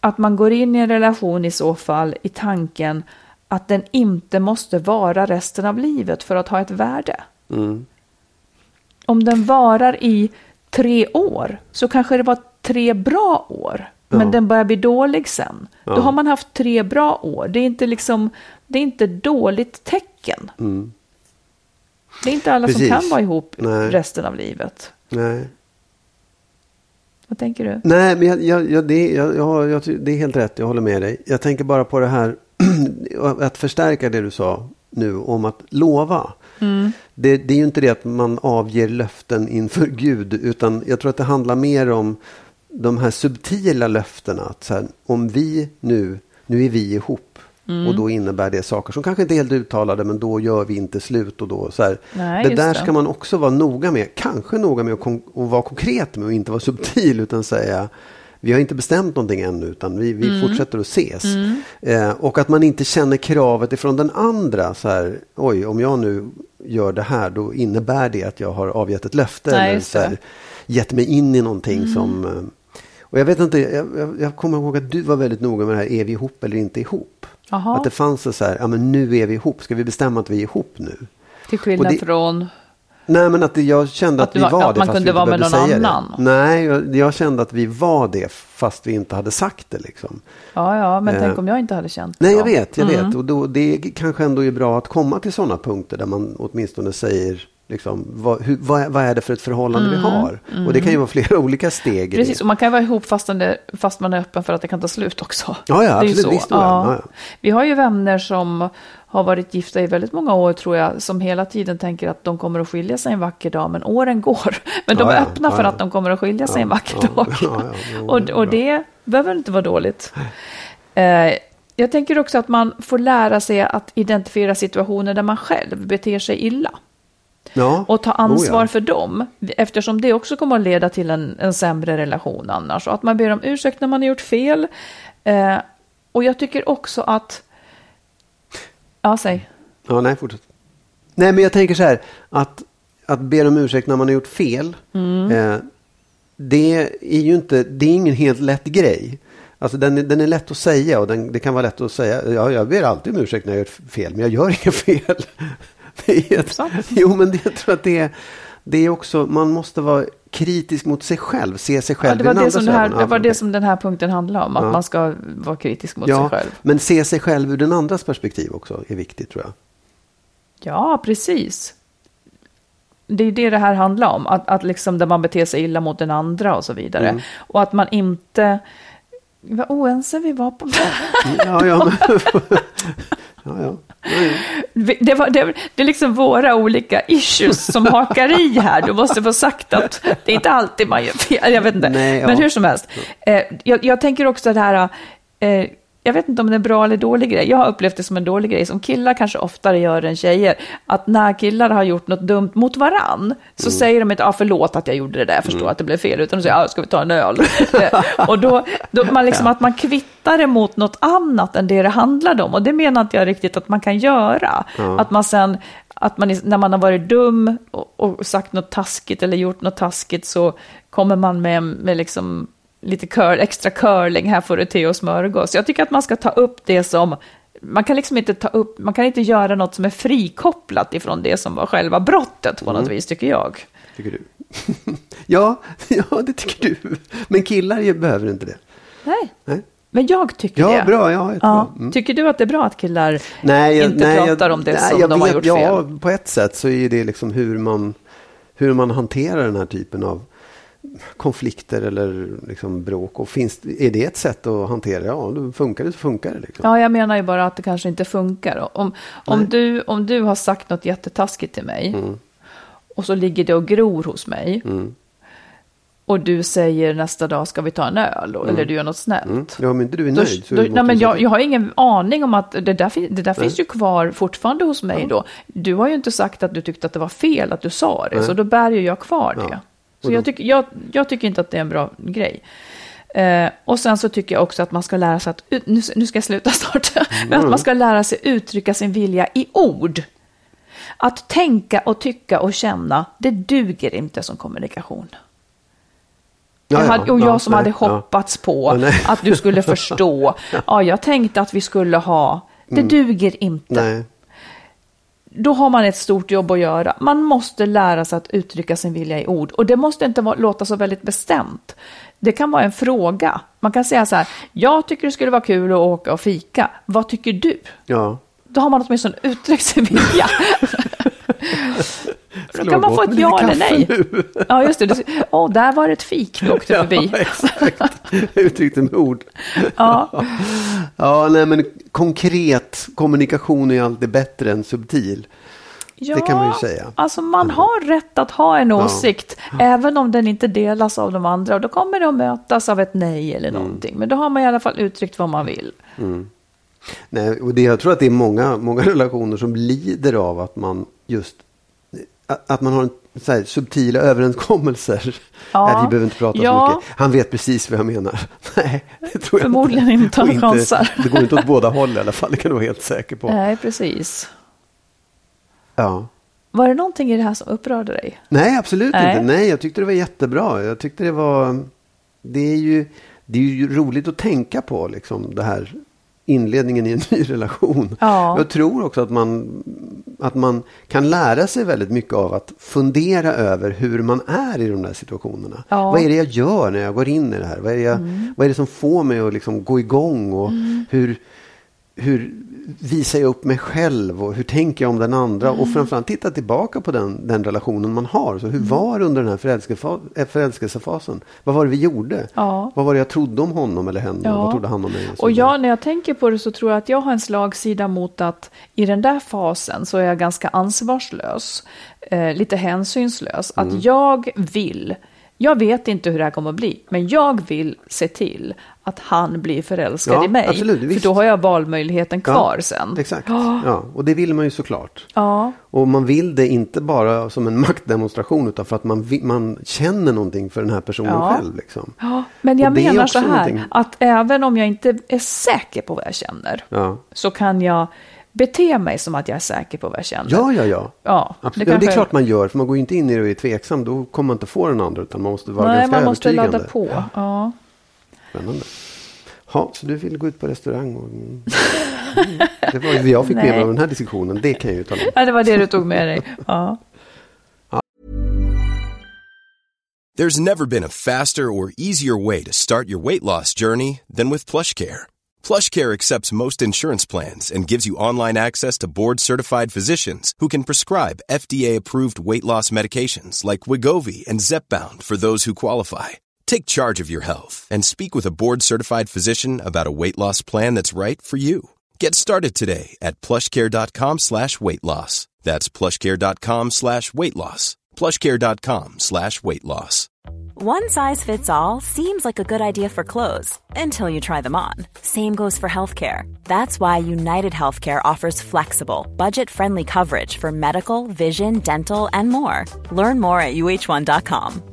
Speaker 2: att man går in i en relation i så fall i tanken att den inte måste vara resten av livet för att ha ett värde.
Speaker 3: Mm.
Speaker 2: Om den varar i tre år så kanske det var tre bra år. Men
Speaker 3: Ja.
Speaker 2: den börjar bli dålig sen.
Speaker 3: Ja.
Speaker 2: Då har man haft tre bra år. Det är inte liksom, det är inte dåligt tecken.
Speaker 3: Mm.
Speaker 2: Det är inte alla
Speaker 3: Precis.
Speaker 2: som kan vara ihop
Speaker 3: Nej.
Speaker 2: resten av livet.
Speaker 3: Nej.
Speaker 2: Vad tänker du?
Speaker 3: Nej, men jag, jag, jag, det, jag, det är helt rätt. Jag håller med dig. Jag tänker bara på det här att förstärka det du sa nu om att lova. Det, det är ju inte det att man avger löften inför Gud, utan jag tror att det handlar mer om de här subtila löftena. Att så här, om vi nu, nu är vi ihop. Och då innebär det saker som kanske inte är helt uttalade, men då gör vi inte slut. Och då, så
Speaker 2: Nej,
Speaker 3: det där
Speaker 2: det.
Speaker 3: ska man också vara noga med. Kanske noga med att, att vara konkret med och inte vara subtil, utan säga vi har inte bestämt någonting ännu, utan vi, vi fortsätter att ses. Eh, och att man inte känner kravet ifrån den andra. Så här, oj, om jag nu gör det här, då innebär det att jag har avgett ett löfte.
Speaker 2: Nej,
Speaker 3: eller så här,
Speaker 2: det.
Speaker 3: gett mig in i någonting som... eh, Och jag vet inte, jag, jag, jag kommer ihåg att du var väldigt noga med det här, är vi ihop eller inte ihop?
Speaker 2: Jaha.
Speaker 3: Att det fanns så här, ja men nu är vi ihop, ska vi bestämma att vi är ihop nu?
Speaker 2: Till skillnad
Speaker 3: det-
Speaker 2: från...
Speaker 3: Nej men att det, jag kände att,
Speaker 2: Att
Speaker 3: vi
Speaker 2: var-
Speaker 3: var
Speaker 2: att
Speaker 3: det
Speaker 2: man
Speaker 3: fast
Speaker 2: kunde
Speaker 3: vi
Speaker 2: vara
Speaker 3: inte
Speaker 2: med
Speaker 3: behövde
Speaker 2: någon annan.
Speaker 3: Det. Nej, jag, jag kände att vi var det fast vi inte hade sagt det liksom.
Speaker 2: Ja, ja, men
Speaker 3: Eh,
Speaker 2: tänk om jag inte hade känt
Speaker 3: Nej,
Speaker 2: så.
Speaker 3: jag vet, jag
Speaker 2: Mm.
Speaker 3: vet. Och då, det kanske ändå är bra att komma till sådana punkter där man åtminstone säger liksom, vad, hur, vad, är- vad är det för ett förhållande vi har? Och det kan ju vara flera olika steg
Speaker 2: Mm. Precis, och man kan vara ihop fast, det, fast man är öppen för att det kan ta slut också.
Speaker 3: Ja, ja,
Speaker 2: Det är ju
Speaker 3: absolut.
Speaker 2: så.
Speaker 3: Visst, ja. Ja.
Speaker 2: Vi har ju vänner som har varit gifta i väldigt många år tror jag, som hela tiden tänker att de kommer att skilja sig en vacker dag, men åren går. Men de är öppna för att de kommer att skilja sig en vacker dag. och, och det behöver inte vara dåligt. Eh, jag tänker också att man får lära sig att identifiera situationer där man själv beter sig illa
Speaker 3: Ja.
Speaker 2: och ta ansvar
Speaker 3: Oh, ja.
Speaker 2: för dem. Eftersom det också kommer att leda till en, en sämre relation annars. Och att man ber om ursäkt när man har gjort fel. Eh, och jag tycker också att... Ja, säg.
Speaker 3: Ja, nej, fortsätt. Nej, men jag tänker så här. Att, att be om ursäkt när man har gjort fel.
Speaker 2: Mm.
Speaker 3: Eh, det är ju inte, det är ingen helt lätt grej. Alltså den, är- den är lätt att säga och den, det kan vara lätt att säga. Ja, jag ber alltid om ursäkt när jag gör fel, men jag gör inga fel.
Speaker 2: Sant.
Speaker 3: jo, men jag tror att det är, det är också, man måste vara kritisk mot sig själv, se sig själv
Speaker 2: Ja, det var, det, som det, här, det var det som den här punkten handlar om, att
Speaker 3: Ja.
Speaker 2: man ska vara kritisk mot
Speaker 3: Ja,
Speaker 2: sig själv.
Speaker 3: men se sig själv ur den andras perspektiv också är viktigt tror jag.
Speaker 2: Ja, precis. Det är det det här handlar om, att, att liksom där man beter sig illa mot den andra och så vidare.
Speaker 3: Mm.
Speaker 2: Och att man inte... Vad oense vi var på.
Speaker 3: Ja, ja, men, ja, ja.
Speaker 2: Det, var, det, det är liksom våra olika issues som hakar i här. Du måste få sagt att det är inte alltid man gör fel. Jag vet inte.
Speaker 3: Nej, ja.
Speaker 2: Men hur som helst. Eh, jag, jag tänker också det här. Jag vet inte om det är en bra eller dålig grej. Jag har upplevt det som en dålig grej, som killar kanske oftare gör än tjejer. Att när killar har gjort något dumt mot varann, så säger de inte ah, förlåt att jag gjorde det där, jag förstår att det blev fel, utan de säger ah, ska vi ta en öl? Eh, och då, då man liksom, att man kvittar det mot något annat än det det handlade om. Och det menar inte jag riktigt att man kan göra. Att man sen, att man, när man har varit dum och, och sagt något taskigt eller gjort något taskigt så kommer man med, med liksom lite curl, extra curling, här får du te och smörgås. Jag tycker att man ska ta upp det som, man kan liksom inte ta upp, man kan inte göra något som är frikopplat ifrån det som var själva brottet på något vis, tycker jag.
Speaker 3: Tycker du? ja, ja, det tycker du. Men killar behöver inte det.
Speaker 2: Nej,
Speaker 3: Nej.
Speaker 2: men jag tycker
Speaker 3: Ja,
Speaker 2: det.
Speaker 3: bra. Ja.
Speaker 2: Ja.
Speaker 3: Mm.
Speaker 2: Tycker du att det är bra att killar
Speaker 3: Nej, jag-
Speaker 2: inte
Speaker 3: nej, jag-
Speaker 2: pratar om det
Speaker 3: nej,
Speaker 2: som
Speaker 3: jag
Speaker 2: de har gjort
Speaker 3: ja,
Speaker 2: fel?
Speaker 3: på ett sätt så är det liksom hur man, hur man hanterar den här typen av konflikter eller liksom bråk. Och finns, är det ett sätt att hantera? Ja, då funkar det så funkar det. Liksom.
Speaker 2: Ja, jag menar ju bara att det kanske inte funkar. Om, om, du, om du har sagt något jättetaskigt till mig
Speaker 3: Mm.
Speaker 2: och så ligger det och gror hos mig och du säger nästa dag ska vi ta en öl då, eller du gör något snällt.
Speaker 3: Mm. Ja, inte du är
Speaker 2: Då,
Speaker 3: nöjd
Speaker 2: då,
Speaker 3: det
Speaker 2: nej, men jag, jag har ingen aning om att det där, det där finns ju kvar fortfarande hos mig då. Du har ju inte sagt att du tyckte att det var fel att du sa det, så då bär ju jag kvar det. Så jag, tycker, jag, jag tycker inte att det är en bra grej. Eh, och sen så tycker jag också att man ska lära sig att, nu, nu ska jag sluta snart, men att man ska lära sig uttrycka sin vilja i ord. Att tänka och tycka och känna, det duger inte som kommunikation.
Speaker 3: Ja,
Speaker 2: Jag
Speaker 3: ja,
Speaker 2: hade, och
Speaker 3: ja,
Speaker 2: jag som hade hoppats på att du skulle förstå. Ja, jag tänkte att vi skulle ha. Det duger inte.
Speaker 3: Mm. Nej.
Speaker 2: Då har man ett stort jobb att göra. Man måste lära sig att uttrycka sin vilja i ord. Och det måste inte låta så väldigt bestämt. Det kan vara en fråga. Man kan säga så här, jag tycker det skulle vara kul att åka och fika. Vad tycker du?
Speaker 3: Ja.
Speaker 2: Då har man åtminstone uttryckt sin vilja. Då kan man få ett ja eller nej.
Speaker 3: nu.
Speaker 2: Ja, just det. Åh, där var det ett fik du åkte förbi.
Speaker 3: Ja, exakt. Uttryckte med ord.
Speaker 2: Ja.
Speaker 3: Ja, nej, men konkret kommunikation är alltid bättre än subtil.
Speaker 2: Ja,
Speaker 3: Det kan man ju säga.
Speaker 2: Alltså man har rätt att ha en åsikt, även om den inte delas av de andra. Och då kommer det att mötas av ett nej eller
Speaker 3: Mm.
Speaker 2: någonting. Men då har man i alla fall uttryckt vad man vill.
Speaker 3: Nej, och det, jag tror att det är många, många relationer som lider av att man just att man har en, här, subtila överenskommelser.
Speaker 2: Ja.
Speaker 3: Nej, vi behöver inte prata
Speaker 2: Ja.
Speaker 3: så mycket. Han vet precis vad jag menar. Nej, det tror jag
Speaker 2: Förmodligen
Speaker 3: inte.
Speaker 2: inte han chansar.
Speaker 3: Det går inte åt båda håll i alla fall. Det kan du vara helt säker på.
Speaker 2: Nej, precis.
Speaker 3: Ja.
Speaker 2: Var det någonting i det här som upprörde dig?
Speaker 3: Nej, absolut
Speaker 2: Nej.
Speaker 3: inte. Nej, jag tyckte det var jättebra. Jag tyckte det var... Det är ju, det är ju roligt att tänka på, liksom, det här inledningen i en ny relation.
Speaker 2: Ja.
Speaker 3: Jag tror också att man, att man kan lära sig väldigt mycket av att fundera över hur man är i de där situationerna.
Speaker 2: Ja.
Speaker 3: Vad är det jag gör när jag går in i det här? Vad är det, jag, vad är det som får mig att liksom gå igång? Och hur, hur visar jag upp mig själv och hur tänker jag om den andra? Och framförallt titta tillbaka på den, den relationen man har. Så hur var det under den här förälskefa- eh, förälskelsefasen? Vad var det vi gjorde?
Speaker 2: Ja.
Speaker 3: Vad var det jag trodde om honom eller henne?
Speaker 2: Ja.
Speaker 3: Vad trodde han om mig?
Speaker 2: Och jag, när jag tänker på det så tror jag att jag har en slagsida mot att i den där fasen så är jag ganska ansvarslös, eh, lite hänsynslös. Att
Speaker 3: Mm.
Speaker 2: jag vill, jag vet inte hur det här kommer att bli, men jag vill se till att han blir förälskad
Speaker 3: Ja,
Speaker 2: i mig.
Speaker 3: absolut,
Speaker 2: för
Speaker 3: visst.
Speaker 2: då har jag valmöjligheten kvar sen.
Speaker 3: Exakt. Ja, och det vill man ju såklart.
Speaker 2: Ja,
Speaker 3: Och man vill det inte bara som en maktdemonstration utan för att man, man känner någonting för den här personen
Speaker 2: Ja.
Speaker 3: själv. Liksom.
Speaker 2: ja. men jag menar så här,
Speaker 3: någonting-
Speaker 2: att även om jag inte är säker på vad jag känner,
Speaker 3: Ja.
Speaker 2: så kan jag bete mig som att jag är säker på vad jag känner.
Speaker 3: Ja, ja, ja.
Speaker 2: Ja,
Speaker 3: Absolut.
Speaker 2: det
Speaker 3: Ja, det är
Speaker 2: kanske-
Speaker 3: klart man gör, för man går ju inte in i det och är tveksam. Då kommer man inte få den andra, utan man måste vara
Speaker 2: Nej,
Speaker 3: ganska
Speaker 2: man måste
Speaker 3: övertygande.
Speaker 2: ladda på. Ja.
Speaker 3: Spännande. Ja, så du vill gå ut på restaurang? Och... Mm. Det var det jag fick med mig av den här diskussionen. Det kan jag ju tala om.
Speaker 2: ja, det var det du tog med dig. Ja.
Speaker 4: There's never been a faster or easier way to start your weight loss journey than with PlushCare. PlushCare accepts most insurance plans and gives you online access to board-certified physicians who can prescribe FDA-approved weight loss medications like Wigovi and Zepbound for those who qualify. Take charge of your health and speak with a board-certified physician about a weight loss plan that's right for you. Get started today at plushcare.com slash weight loss. That's plushcare.com slash weight loss. plushcare.com slash weight loss.
Speaker 5: One size fits all seems like a good idea for clothes until you try them on. Same goes for healthcare. That's why United Healthcare offers flexible, budget friendly coverage for medical, vision, dental, and more. Learn more at uh1.com.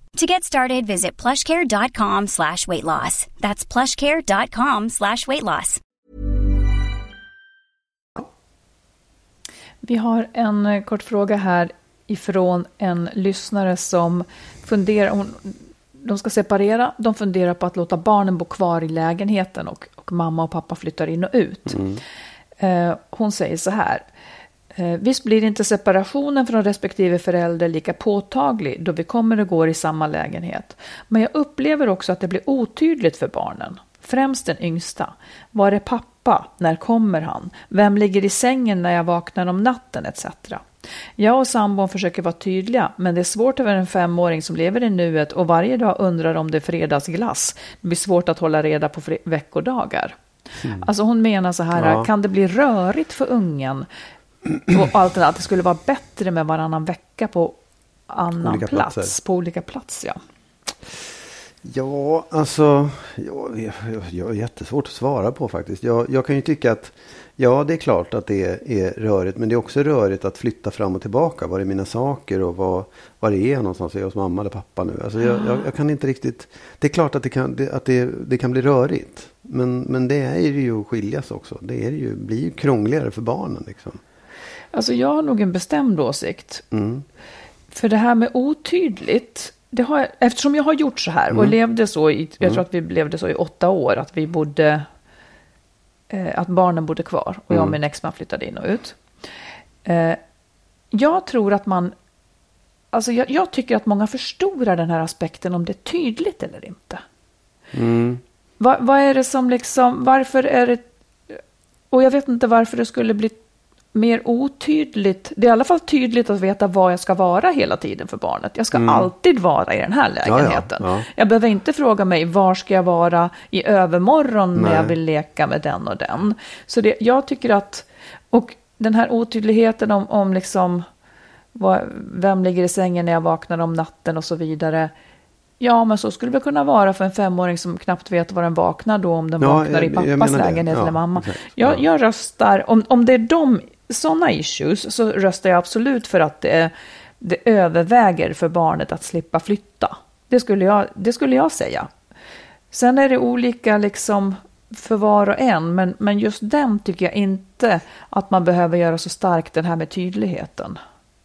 Speaker 6: To get started, visit plushcare.com slash weight loss. That's plushcare.com slash weight loss.
Speaker 2: Vi har en eh, kort fråga här ifrån en lyssnare som funderar, hon, de ska separera, de funderar på att låta barnen bo kvar i lägenheten och, och mamma och pappa flyttar in och ut. Eh, hon säger så här, visst blir inte separationen från respektive förälder lika påtaglig då vi kommer och går i samma lägenhet. Men jag upplever också att det blir otydligt för barnen. Främst den yngsta. Var är pappa? När kommer han? Vem ligger i sängen när jag vaknar om natten? Etc. Jag och sambon försöker vara tydliga, men det är svårt över en femåring som lever i nuet och varje dag undrar om det är fredagsglass. Det blir svårt att hålla reda på veckodagar. Alltså hon menar så här,
Speaker 3: Ja.
Speaker 2: kan det bli rörigt för ungen? Och allt det där, att det skulle vara bättre med varannan vecka på annan
Speaker 3: Olika
Speaker 2: plats.
Speaker 3: platser.
Speaker 2: På olika plats, ja.
Speaker 3: Ja, alltså, ja, jag, jag är jättesvårt att svara på faktiskt. Jag, jag kan ju tycka att, ja det är klart att det är, är rörigt, men det är också rörigt att flytta fram och tillbaka. Var är mina saker och var, var är jag någonstans? Är jag hos mamma eller pappa nu? Alltså jag, jag, jag kan inte riktigt, det är klart att det kan, det, att det, det kan bli rörigt. Men, men det är ju att skiljas också. Det är ju, blir ju krångligare för barnen liksom.
Speaker 2: Alltså jag har nog en bestämd åsikt.
Speaker 3: Mm.
Speaker 2: För det här med otydligt, det har, jag- eftersom jag har gjort så här och levde så i, jag tror att vi levde så i åtta år, att vi bodde, eh, att barnen bodde kvar och jag och min exman flyttade in och ut. Eh, jag tror att man, alltså jag, jag tycker att många förstorar den här aspekten om det är tydligt eller inte.
Speaker 3: Mm.
Speaker 2: Vad, vad är det som liksom, varför är det, och jag vet inte varför det skulle bli mer otydligt. Det är i alla fall tydligt att veta var jag ska vara hela tiden för barnet. Jag ska alltid vara i den här
Speaker 3: Mm. ja,
Speaker 2: lägenheten.
Speaker 3: ja.
Speaker 2: Jag behöver inte fråga mig var ska jag vara i övermorgon när
Speaker 3: Nej.
Speaker 2: jag vill leka med den och den. Så det, jag tycker att, och den här otydligheten om, om liksom, vad, vem ligger i sängen när jag vaknar om natten och så vidare. Ja, men så skulle det kunna vara för en femåring som knappt vet var den vaknar då, om den
Speaker 3: Ja,
Speaker 2: vaknar i
Speaker 3: jag- jag
Speaker 2: pappas lägenhet
Speaker 3: Ja,
Speaker 2: eller mamma.
Speaker 3: exakt.
Speaker 2: Jag,
Speaker 3: Ja.
Speaker 2: jag röstar, om, om det är de sådana issues, så röstar jag absolut för att det, det överväger för barnet att slippa flytta. Det skulle jag, det skulle jag säga. Sen är det olika liksom för var och en, men, men just den tycker jag inte att man behöver göra så starkt, den här med tydligheten.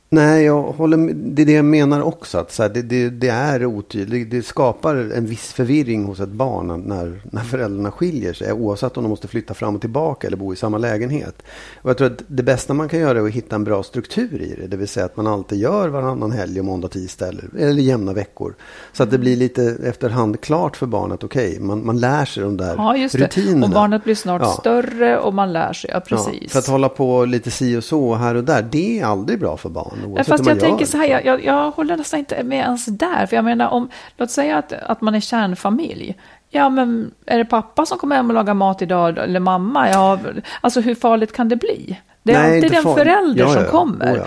Speaker 3: Nej, jag håller med. Det är det jag menar också. Att så här, det, det, det är otydligt. Det skapar en viss förvirring hos ett barn när, när föräldrarna skiljer sig. Oavsett om de måste flytta fram och tillbaka eller bo i samma lägenhet. Och jag tror att det bästa man kan göra är att hitta en bra struktur i det. Det vill säga att man alltid gör varannan helg och måndag, tisdag eller, eller jämna veckor. Så att det blir lite efterhand klart för barnet. Okej, man, man lär sig de där
Speaker 2: Ja, just det.
Speaker 3: rutinerna.
Speaker 2: Och barnet blir snart
Speaker 3: Ja.
Speaker 2: större och man lär sig. Ja, precis.
Speaker 3: Ja, för att hålla på lite si och så här och där. Det är aldrig bra för barn. Oavsett
Speaker 2: fast jag tänker så här, jag, jag, jag håller nästan inte med ens där. För jag menar, om, låt säga att, att man är kärnfamilj. Ja, men är det pappa som kommer hem och lagar mat idag eller mamma? Ja, alltså hur farligt kan det bli? Det är
Speaker 3: Nej,
Speaker 2: alltid
Speaker 3: inte
Speaker 2: en
Speaker 3: farligt.
Speaker 2: förälder
Speaker 3: Ja,
Speaker 2: som
Speaker 3: ja, ja.
Speaker 2: kommer.
Speaker 3: Oh,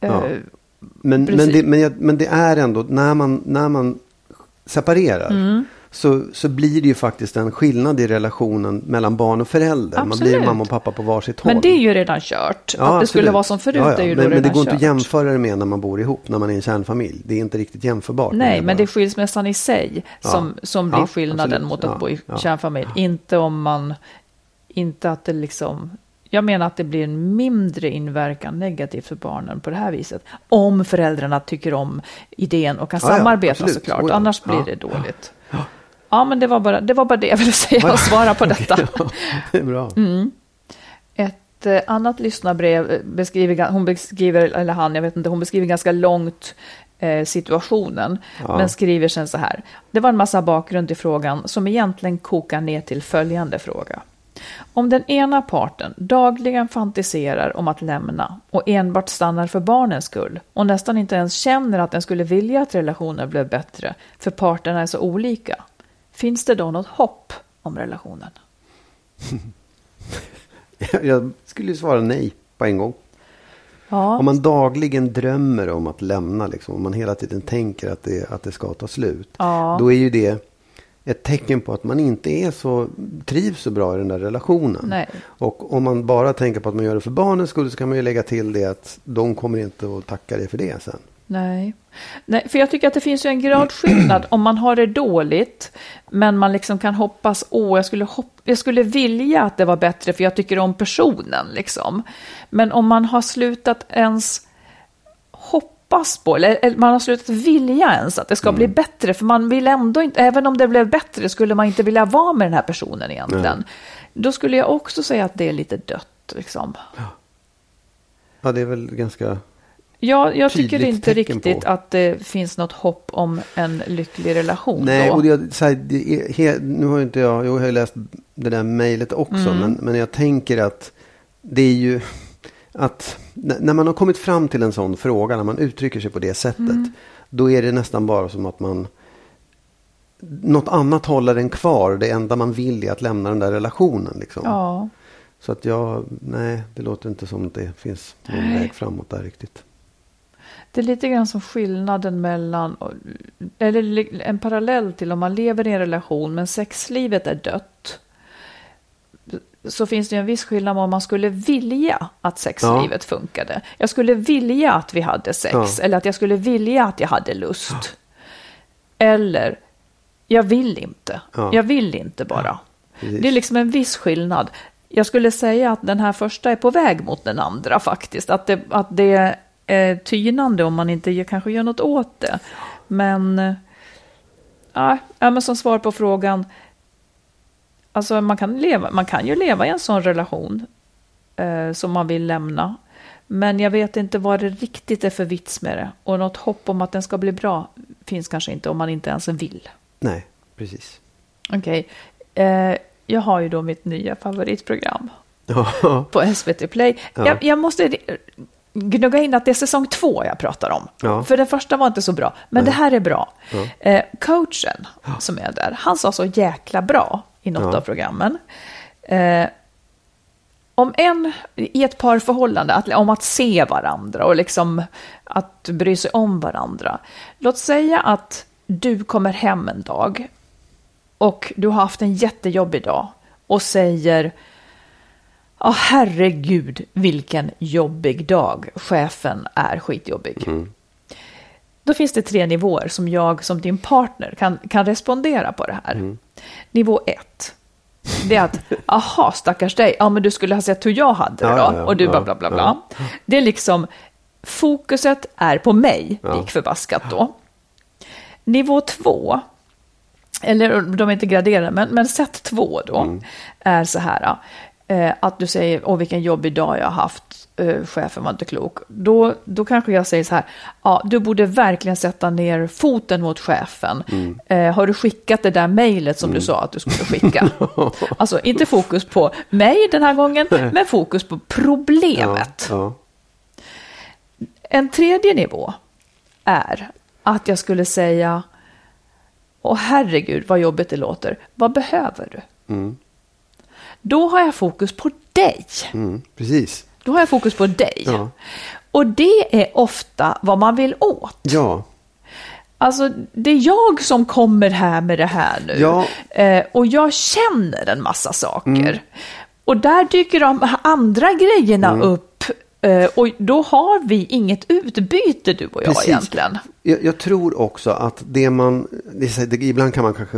Speaker 3: ja.
Speaker 2: Eh,
Speaker 3: Men, men, det, men, jag, men det är ändå, när man, när man separerar.
Speaker 2: Mm.
Speaker 3: Så, så blir det ju faktiskt en skillnad i relationen mellan barn och förälder. Man blir
Speaker 2: Absolut.
Speaker 3: mamma och pappa på varsitt håll.
Speaker 2: Men det är ju redan kört.
Speaker 3: Ja,
Speaker 2: att det skulle
Speaker 3: absolut.
Speaker 2: vara som förut
Speaker 3: Ja, ja.
Speaker 2: är ju
Speaker 3: men,
Speaker 2: då
Speaker 3: men
Speaker 2: redan
Speaker 3: det går inte
Speaker 2: kört.
Speaker 3: att jämföra det med när man bor ihop, när man är en kärnfamilj. Det är inte riktigt jämförbart.
Speaker 2: Nej, men det är skilsmässan i sig
Speaker 3: Ja.
Speaker 2: som, som blir
Speaker 3: Ja,
Speaker 2: skillnaden
Speaker 3: absolut.
Speaker 2: mot att
Speaker 3: Ja,
Speaker 2: bo i
Speaker 3: ja.
Speaker 2: kärnfamilj. Inte om man, inte att det liksom, jag menar att det blir en mindre inverkan negativt för barnen på det här viset. Om föräldrarna tycker om idén och kan
Speaker 3: Ja, ja,
Speaker 2: samarbeta
Speaker 3: absolut.
Speaker 2: såklart,
Speaker 3: Oh ja.
Speaker 2: annars blir
Speaker 3: Ja.
Speaker 2: det dåligt. Ja, men det var bara det, var bara det jag ville säga och svara på detta.
Speaker 3: Ja, det är bra.
Speaker 2: Mm. Ett eh, annat lyssnarbrev eh, beskriver, hon beskriver, eller han, jag vet inte, hon beskriver ganska långt eh, situationen,
Speaker 3: Ja.
Speaker 2: men skriver sen så här. Det var en massa bakgrund till frågan som egentligen kokar ner till följande fråga. Om den ena parten dagligen fantiserar om att lämna och enbart stannar för barnens skull och nästan inte ens känner att den skulle vilja att relationen blev bättre för parterna är så olika, finns det då något hopp om relationen?
Speaker 3: Jag skulle ju svara nej på en gång.
Speaker 2: Ja.
Speaker 3: Om man dagligen drömmer om att lämna, liksom, om man hela tiden tänker att det, att det ska ta slut.
Speaker 2: Ja.
Speaker 3: Då är ju det ett tecken på att man inte är så, trivs så bra i den där relationen.
Speaker 2: Nej.
Speaker 3: Och om man bara tänker på att man gör det för barnens skull så kan man ju lägga till det att de kommer inte att tacka dig för det sen.
Speaker 2: Nej. Nej, för jag tycker att det finns ju en gradskillnad om man har det dåligt, men man liksom kan hoppas, åh, jag skulle, hopp- jag skulle vilja att det var bättre för jag tycker om personen, liksom. Men om man har slutat ens hoppas på, eller, man har slutat vilja ens att det ska bli bättre, för man vill ändå inte, även om det blev bättre skulle man inte vilja vara med den här personen egentligen. Då skulle jag också säga att det är lite dött, liksom.
Speaker 3: Ja, det är väl ganska...
Speaker 2: Jag, jag tycker inte riktigt
Speaker 3: på.
Speaker 2: att det finns något hopp om en lycklig relation.
Speaker 3: Nej,
Speaker 2: då.
Speaker 3: och det, så här, det är, nu har ju inte jag, jag har ju läst det där mejlet också,
Speaker 2: Mm.
Speaker 3: men, men jag tänker att det är ju att när man har kommit fram till en sån fråga, när man uttrycker sig på det sättet,
Speaker 2: Mm.
Speaker 3: då är det nästan bara som att man något annat håller en kvar. Det enda man vill är att lämna den där relationen. Liksom.
Speaker 2: Ja,
Speaker 3: Så att jag, nej, det låter inte som att det finns någon
Speaker 2: Nej.
Speaker 3: väg framåt där riktigt.
Speaker 2: det är lite grann som skillnaden mellan, eller en parallell till om man lever i en relation men sexlivet är dött. Så finns det en viss skillnad om man skulle vilja att sexlivet funkade. Jag skulle vilja att vi hade sex
Speaker 3: Ja.
Speaker 2: eller att jag skulle vilja att jag hade lust. Eller, jag vill inte.
Speaker 3: Ja.
Speaker 2: Jag vill inte bara. Det är liksom en viss skillnad. Jag skulle säga att den här första är på väg mot den andra faktiskt. Att det, att det är tynande om man inte kanske gör något åt det. Men, eh, ja, ja, men som svar på frågan. Alltså man kan, leva, man kan ju leva i en sån relation eh, som man vill lämna. Men jag vet inte vad det riktigt är för vits med det. Och något hopp om att den ska bli bra finns kanske inte om man inte ens vill.
Speaker 3: Nej, precis.
Speaker 2: Okej, eh, jag har ju då mitt nya favoritprogram på SVT Play.
Speaker 3: Ja.
Speaker 2: Jag, jag måste gnugga in att det är säsong två jag pratar om.
Speaker 3: Ja.
Speaker 2: För den första var inte så bra, men det här är bra.
Speaker 3: Ja.
Speaker 2: Eh, coachen som är där, han sa så jäkla bra i något
Speaker 3: Ja.
Speaker 2: av programmen. Eh, om en, i ett parförhållande, att, om att se varandra och liksom att bry sig om varandra. Låt säga att du kommer hem en dag och du har haft en jättejobbig dag och säger Ja, herregud vilken jobbig dag. Chefen är skitjobbig. Då finns det tre nivåer som jag som din partner kan, kan respondera på det här. Nivå ett. Det är att, aha, stackars dig, ja men du skulle ha sett hur jag hade det då.
Speaker 3: Ja, ja,
Speaker 2: och du bla
Speaker 3: ja,
Speaker 2: bla bla
Speaker 3: ja.
Speaker 2: bla. Det är liksom, fokuset är på mig, lik förbaskat då. Nivå två, eller de är inte graderade, men, men sätt två då,
Speaker 3: Mm.
Speaker 2: är så här. Eh, att du säger, åh vilken jobbig dag jag har haft, eh, chefen var inte klok. Då, då kanske jag säger så här, ja du borde verkligen sätta ner foten mot chefen.
Speaker 3: Mm.
Speaker 2: Eh, har du skickat det där mejlet som du sa att du skulle skicka? alltså inte fokus på mig den här gången, men fokus på
Speaker 3: ja,
Speaker 2: problemet.
Speaker 3: ja.
Speaker 2: En tredje nivå är att jag skulle säga, åh herregud vad jobbigt det låter, vad behöver du?
Speaker 3: Mm.
Speaker 2: Då har jag fokus på dig.
Speaker 3: Mm, precis.
Speaker 2: Då har jag fokus på dig.
Speaker 3: Ja.
Speaker 2: Och det är ofta vad man vill åt.
Speaker 3: Ja,
Speaker 2: Alltså, det är jag som kommer här med det här nu.
Speaker 3: Ja.
Speaker 2: Eh, och jag känner en massa saker.
Speaker 3: Mm.
Speaker 2: Och där dyker de andra grejerna
Speaker 3: Mm.
Speaker 2: upp. Eh, och då har vi inget utbyte, du och jag
Speaker 3: Precis.
Speaker 2: egentligen.
Speaker 3: Jag, jag tror också att det man, det ibland kan man kanske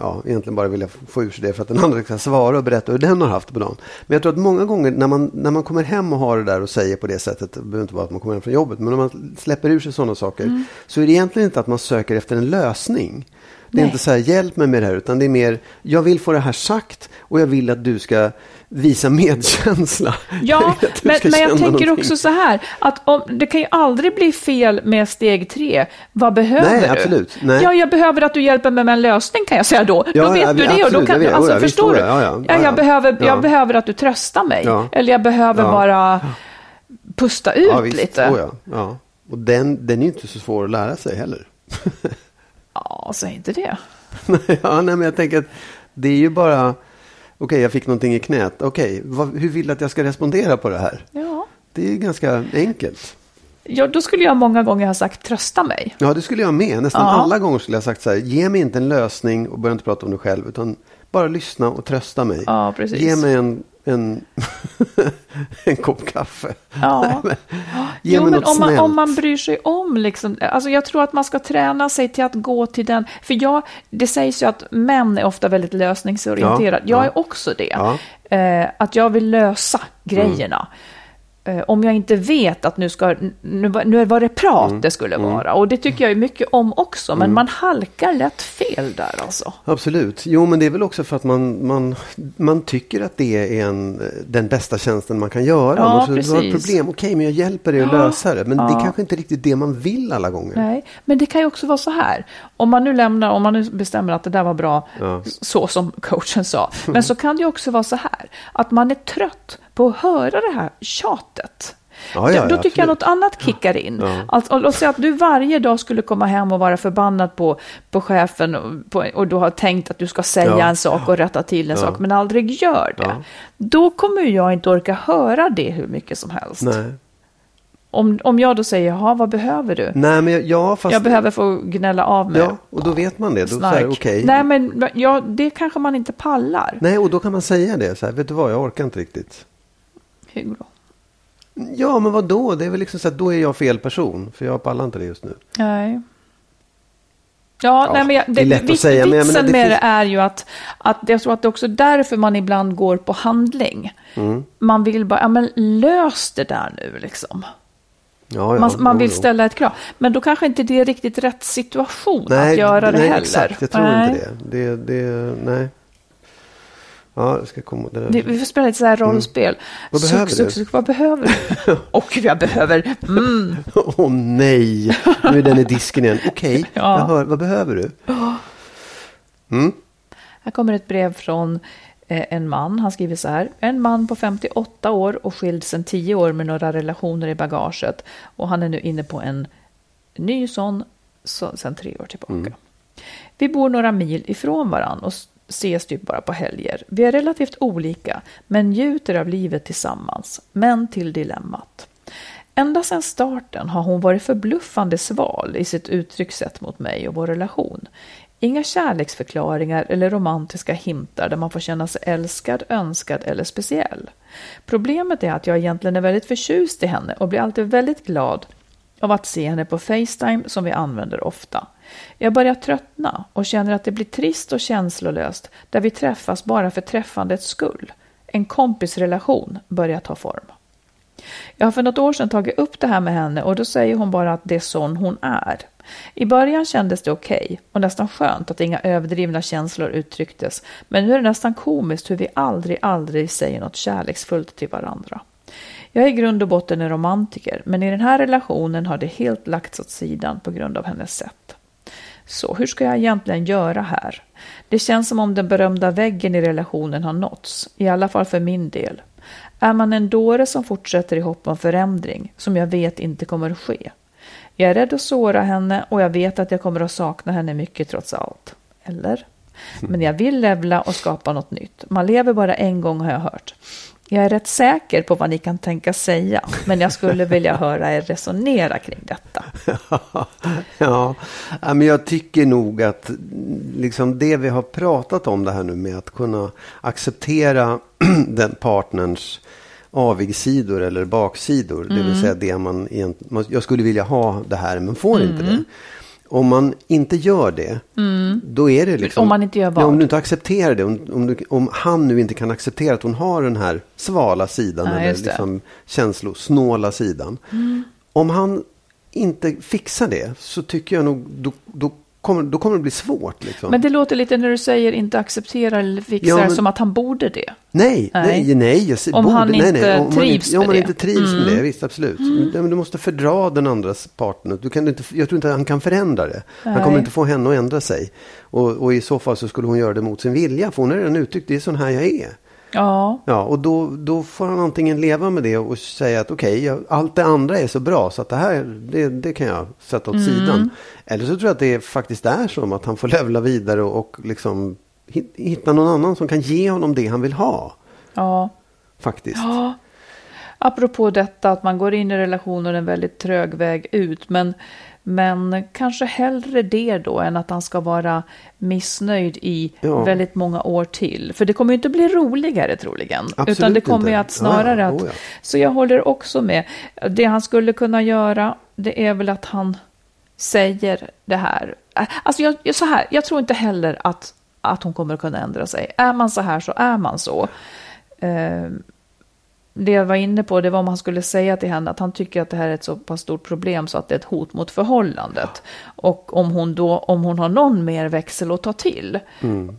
Speaker 3: ja, egentligen bara vilja få ur sig det för att den andra ska svara och berätta hur den har haft på dagen. Men jag tror att många gånger när man, när man kommer hem och har det där och säger på det sättet, det behöver inte vara att man kommer hem från jobbet, men om man släpper ur sig sådana saker
Speaker 2: Mm.
Speaker 3: så är det egentligen inte att man söker efter en lösning. Det är
Speaker 2: Nej.
Speaker 3: inte så här, hjälp mig med det här, utan det är mer, jag vill få det här sagt och jag vill att du ska visa medkänsla.
Speaker 2: Ja, men, men jag tänker
Speaker 3: någonting.
Speaker 2: också så här, att om, det kan ju aldrig bli fel med steg tre. Vad behöver
Speaker 3: Nej,
Speaker 2: du?
Speaker 3: absolut. Nej.
Speaker 2: Ja, jag behöver att du hjälper mig med en lösning kan jag säga då.
Speaker 3: Ja,
Speaker 2: då vet
Speaker 3: ja,
Speaker 2: du det och då kan du,
Speaker 3: vet.
Speaker 2: alltså
Speaker 3: Ja,
Speaker 2: förstår du?
Speaker 3: ja, ja, ja.
Speaker 2: Ja,
Speaker 3: Ja,
Speaker 2: jag, behöver,
Speaker 3: ja.
Speaker 2: jag behöver att du tröstar mig. Eller jag behöver bara pusta ut lite.
Speaker 3: Oh, ja. Och den, den är inte så svår att lära sig heller.
Speaker 2: Ja, säg inte det.
Speaker 3: ja, nej, men jag tänker att det är ju bara, okej, jag fick någonting i knät. Okej, vad, hur vill du att jag ska respondera på det här?
Speaker 2: Ja.
Speaker 3: Det är ganska enkelt.
Speaker 2: ja, då skulle jag många gånger ha sagt trösta mig.
Speaker 3: Ja, det skulle jag med. Nästan
Speaker 2: Ja.
Speaker 3: alla gånger skulle jag sagt så här, ge mig inte en lösning och börja inte prata om det själv, utan bara lyssna och trösta mig.
Speaker 2: Ja, precis.
Speaker 3: Ge mig en, en, en kopp kaffe.
Speaker 2: Ja.
Speaker 3: Nej, men, ge
Speaker 2: jo,
Speaker 3: mig
Speaker 2: men
Speaker 3: något
Speaker 2: om man,
Speaker 3: snällt.
Speaker 2: om man bryr sig om, liksom, alltså jag tror att man ska träna sig till att gå till den, för jag, det sägs ju att män är ofta väldigt lösningsorienterade.
Speaker 3: Ja,
Speaker 2: jag
Speaker 3: ja.
Speaker 2: är också det.
Speaker 3: Ja.
Speaker 2: Eh, att jag vill lösa grejerna.
Speaker 3: Mm.
Speaker 2: Eh, om jag inte vet att nu, ska, nu, nu var det prat
Speaker 3: Mm.
Speaker 2: det skulle vara. Och det tycker jag är mycket om också, men man halkar lätt fel där alltså.
Speaker 3: Absolut. Jo, men det är väl också för att man, man, man tycker att det är en, den bästa tjänsten man kan göra.
Speaker 2: Ja,
Speaker 3: man, så, du har ett
Speaker 2: precis.
Speaker 3: problem, okej, men jag hjälper dig att
Speaker 2: Ja,
Speaker 3: lösa det. Men det
Speaker 2: ja.
Speaker 3: är kanske inte riktigt det man vill alla gånger.
Speaker 2: Nej, men det kan ju också vara så här. Om man nu lämnar, om man nu bestämmer att det där var bra,
Speaker 3: Ja.
Speaker 2: så som coachen sa. Men så kan det ju också vara så här, att man är trött på att höra det här tjatet.
Speaker 3: Ja, ja,
Speaker 2: då, då tycker jag något annat kickar in.
Speaker 3: Ja.
Speaker 2: Alltså, låt säga att du varje dag skulle komma hem och vara förbannad på, på chefen och, på, och du har tänkt att du ska säga
Speaker 3: Ja.
Speaker 2: en sak och rätta till en sak, men aldrig gör det. Då kommer jag inte orka höra det hur mycket som helst.
Speaker 3: Nej.
Speaker 2: Om, om jag då säger, jaha, vad behöver du?
Speaker 3: Nej, men jag- ja, fast...
Speaker 2: Jag behöver få gnälla av mig.
Speaker 3: Ja, och då vet man det. Då så här,
Speaker 2: Snark.
Speaker 3: okej.
Speaker 2: Nej, men ja, det kanske man inte pallar.
Speaker 3: Nej, och då kan man säga det. Så här, vet du vad, jag orkar inte riktigt.
Speaker 2: Hur då?
Speaker 3: Ja, men vad då? Det är väl liksom så att då är jag fel person. För jag pallar inte det just nu.
Speaker 2: Nej. Ja,
Speaker 3: Ja,
Speaker 2: nej, men jag,
Speaker 3: det är lätt att
Speaker 2: vits-
Speaker 3: säga, men
Speaker 2: vitsen
Speaker 3: det
Speaker 2: med
Speaker 3: finns-
Speaker 2: det är ju att, att jag tror att det är också därför man ibland går på handling.
Speaker 3: Mm.
Speaker 2: Man vill bara, ja men lös det där nu liksom.
Speaker 3: Ja, ja,
Speaker 2: Man, man vill ställa ett krav. Men då kanske inte det är riktigt rätt situation
Speaker 3: Nej,
Speaker 2: att göra det
Speaker 3: nej,
Speaker 2: heller.
Speaker 3: exakt. Jag tror
Speaker 2: nej.
Speaker 3: inte det. Det, det, nej. Ja, jag ska komma. Där.
Speaker 2: Det, vi får spela lite så här rollspel.
Speaker 3: Mm. Vad
Speaker 2: Suck,
Speaker 3: behöver
Speaker 2: suck,
Speaker 3: du?
Speaker 2: suck, vad behöver du? Och jag behöver, mm,
Speaker 3: Åh nej, nu är den i disken igen. Okej,
Speaker 2: Ja.
Speaker 3: jag hör. Vad behöver du?
Speaker 2: Här kommer ett brev från eh, en man. Han skriver så här. En man på 58 år och skild sedan 10 år med några relationer i bagaget. Och han är nu inne på en ny sån så, sedan tre år tillbaka. Vi bor några mil ifrån och s- ses typ bara på helger. Vi är relativt olika men njuter av livet tillsammans. Men till dilemmat. Ända sedan starten har hon varit förbluffande sval i sitt uttryckssätt mot mig och vår relation. Inga kärleksförklaringar eller romantiska hintar där man får känna sig älskad, önskad eller speciell. Problemet är att jag egentligen är väldigt förtjust i henne och blir alltid väldigt glad av att se henne på Facetime som vi använder ofta. Jag börjar tröttna och känner att det blir trist och känslolöst där vi träffas bara för träffandets skull. En kompisrelation börjar ta form. Jag har för något år sedan tagit upp det här med henne och då säger hon bara att det är sån hon är. I början kändes det okej och nästan skönt att inga överdrivna känslor uttrycktes. Men nu är det nästan komiskt hur vi aldrig, aldrig säger något kärleksfullt till varandra. Jag är i grund och botten en romantiker, men i den här relationen har det helt lagts åt sidan på grund av hennes sätt. Så hur ska jag egentligen göra här? Det känns som om den berömda väggen i relationen har nåtts, i alla fall för min del. Är man en dåre som fortsätter i hopp om förändring, som jag vet inte kommer att ske? Jag är rädd att såra henne och jag vet att jag kommer att sakna henne mycket trots allt. Eller? Men jag vill levla och skapa något nytt. Man lever bara en gång har jag hört. Jag är rätt säker på vad ni kan tänka säga, men jag skulle vilja höra er resonera kring detta.
Speaker 3: ja, men jag tycker nog att liksom det vi har pratat om det här nu med att kunna acceptera den partners avigsidor eller baksidor. Mm. Det vill mm. säga det man egentligen, jag skulle vilja ha det här men får mm. inte det. Om man inte gör det, mm. då är det liksom...
Speaker 2: Om man inte gör vad?
Speaker 3: Ja, om du inte accepterar det. Om, om, du, om, han nu inte kan acceptera att hon har den här svala sidan. Ja, eller liksom känslosnåla sidan. Mm. Om han inte fixar det så tycker jag nog, då, då kommer, då kommer det bli svårt. Liksom.
Speaker 2: Men det låter lite när du säger inte acceptera eller fixar ja, men... som att han borde det.
Speaker 3: Nej, nej, nej. nej jag
Speaker 2: om
Speaker 3: borde,
Speaker 2: han
Speaker 3: nej,
Speaker 2: inte nej, om trivs
Speaker 3: man,
Speaker 2: med det.
Speaker 3: Om man inte trivs mm. med det, visst absolut. Mm. Men du måste fördra den andras partner. Du kan inte, jag tror inte han kan förändra det. Nej. Han kommer inte få henne att ändra sig. Och, och i så fall så skulle hon göra det mot sin vilja. För hon har redan uttryckt, det är sån här jag är.
Speaker 2: Ja.
Speaker 3: Ja, och då, då får han antingen leva med det och säga att okej, okay, allt det andra är så bra så att det här, det, det kan jag sätta åt mm. sidan. Eller så tror jag att det faktiskt är så att han får levla vidare och, och liksom hitta någon annan som kan ge honom det han vill ha.
Speaker 2: Ja.
Speaker 3: Faktiskt.
Speaker 2: Ja. Apropå detta att man går in i relationen en väldigt trög väg ut. Men men kanske hellre det då än att han ska vara missnöjd i ja. väldigt många år till. För det kommer ju inte bli roligare troligen. Absolut utan det kommer ju att snarare ja, ja. Oh, att... Så jag håller också med. Det han skulle kunna göra, det är väl att han säger det här. Alltså jag, så här, jag tror inte heller att, att hon kommer att kunna ändra sig. Är man så här så är man så. Uh, det jag var inne på det var om han skulle säga till henne att han tycker att det här är ett så pass stort problem så att det är ett hot mot förhållandet. Och om hon då, om hon har någon mer växel att ta till. Mm.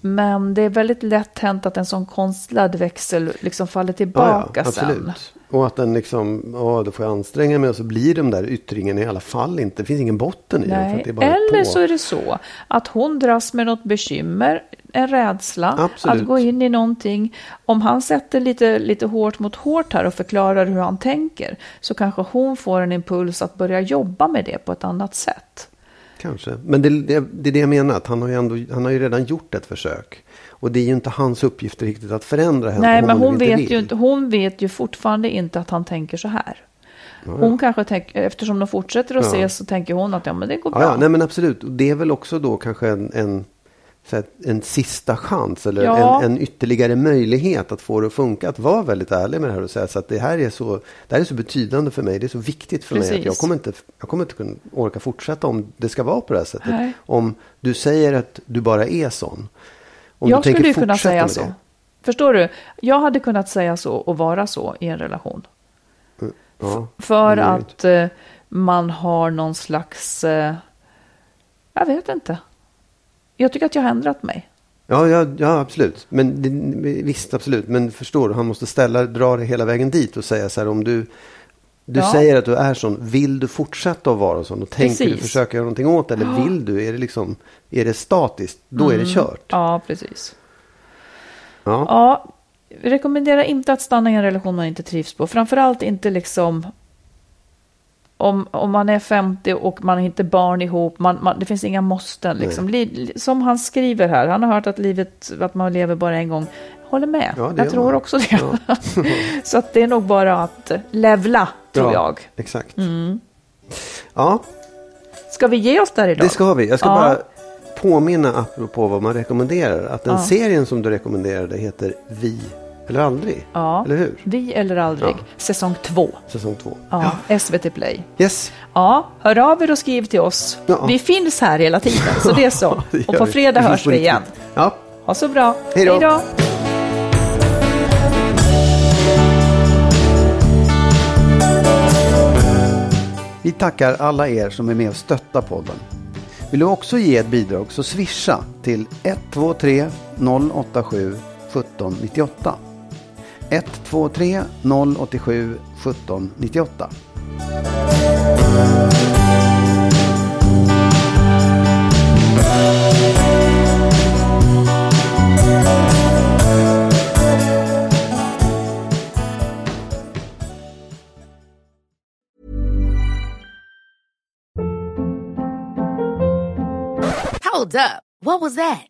Speaker 2: Men det är väldigt lätt hänt att en sån konstlad växel liksom faller tillbaka ja, ja, sen.
Speaker 3: Och att den liksom, ja då får jag anstränga mig och så blir de där yttringarna i alla fall inte, det finns ingen botten i
Speaker 2: Nej.
Speaker 3: dem.
Speaker 2: Eller så är det så att hon dras med något bekymmer, en rädsla Absolut. att gå in i någonting. Om han sätter lite, lite hårt mot hårt här och förklarar hur han tänker så kanske hon får en impuls att börja jobba med det på ett annat sätt.
Speaker 3: Kanske, men det, det, det är det jag menar, att han har, ju ändå, han har ju redan gjort ett försök. Och det är ju inte hans uppgift riktigt att förändra henne.
Speaker 2: Nej, men hon, vet, ju, hon vet ju fortfarande inte att han tänker så här. Hon kanske tänker, eftersom de fortsätter att ja. ses så tänker hon att ja, men det går bra.
Speaker 3: Ja, nej men absolut. Och det är väl också då kanske en, en, en sista chans eller ja. en, en, ytterligare möjlighet att få det att funka. Att vara väldigt ärlig med det här och säga så att det här är så, det här är så betydande för mig. Det är så viktigt för Precis. mig att jag kommer inte, jag kommer inte kunna orka fortsätta om det ska vara på det här sättet. Nej. Om du säger att du bara är sån.
Speaker 2: Om jag skulle ju kunna säga så. Det. Förstår du? Jag hade kunnat säga så och vara så i en relation.
Speaker 3: Mm, ja,
Speaker 2: för att eh, man har någon slags... Eh, jag vet inte. Jag tycker att jag har ändrat mig.
Speaker 3: Ja, ja, ja absolut. Men visst, absolut. Men förstår du, han måste ställa, dra det hela vägen dit och säga så här om du du ja. säger att du är sån. Vill du fortsätta att vara sån? Och tänker precis. du försöka göra någonting åt det? Eller ja. vill du? Är det, liksom, är det statiskt? Då mm. är det mm. kört.
Speaker 2: Ja, precis. Ja. ja. Rekommenderar inte att stanna i en relation man inte trivs på. Framförallt inte liksom om, om man är 50 och man är inte barn ihop, man, man, det finns inga måsten. Liksom. som han skriver här, han har hört att livet, att man lever bara en gång håller med. Ja, jag tror man. också det. Ja. så att det är nog bara att levla, tror ja, jag.
Speaker 3: Exakt.
Speaker 2: Mm.
Speaker 3: Ja.
Speaker 2: Ska vi ge oss där idag?
Speaker 3: Det ska vi. Jag ska bara påminna apropå vad man rekommenderar. Att den serien som du rekommenderade heter Vi eller aldrig.
Speaker 2: Ja.
Speaker 3: Eller hur?
Speaker 2: Vi eller aldrig. Säsong två.
Speaker 3: Säsong två.
Speaker 2: Ja. SVT Play.
Speaker 3: Yes.
Speaker 2: Ja, hör av er och skriv till oss. Vi finns här hela tiden, så det är så. och på fredag hörs vi igen.
Speaker 3: Ja.
Speaker 2: Ha så bra.
Speaker 3: Hej då. Vi tackar alla er som är med och stöttar podden. Vill du också ge ett bidrag så swisha till 123 087 1798. 123 087 1798.
Speaker 1: Hold up. What was that?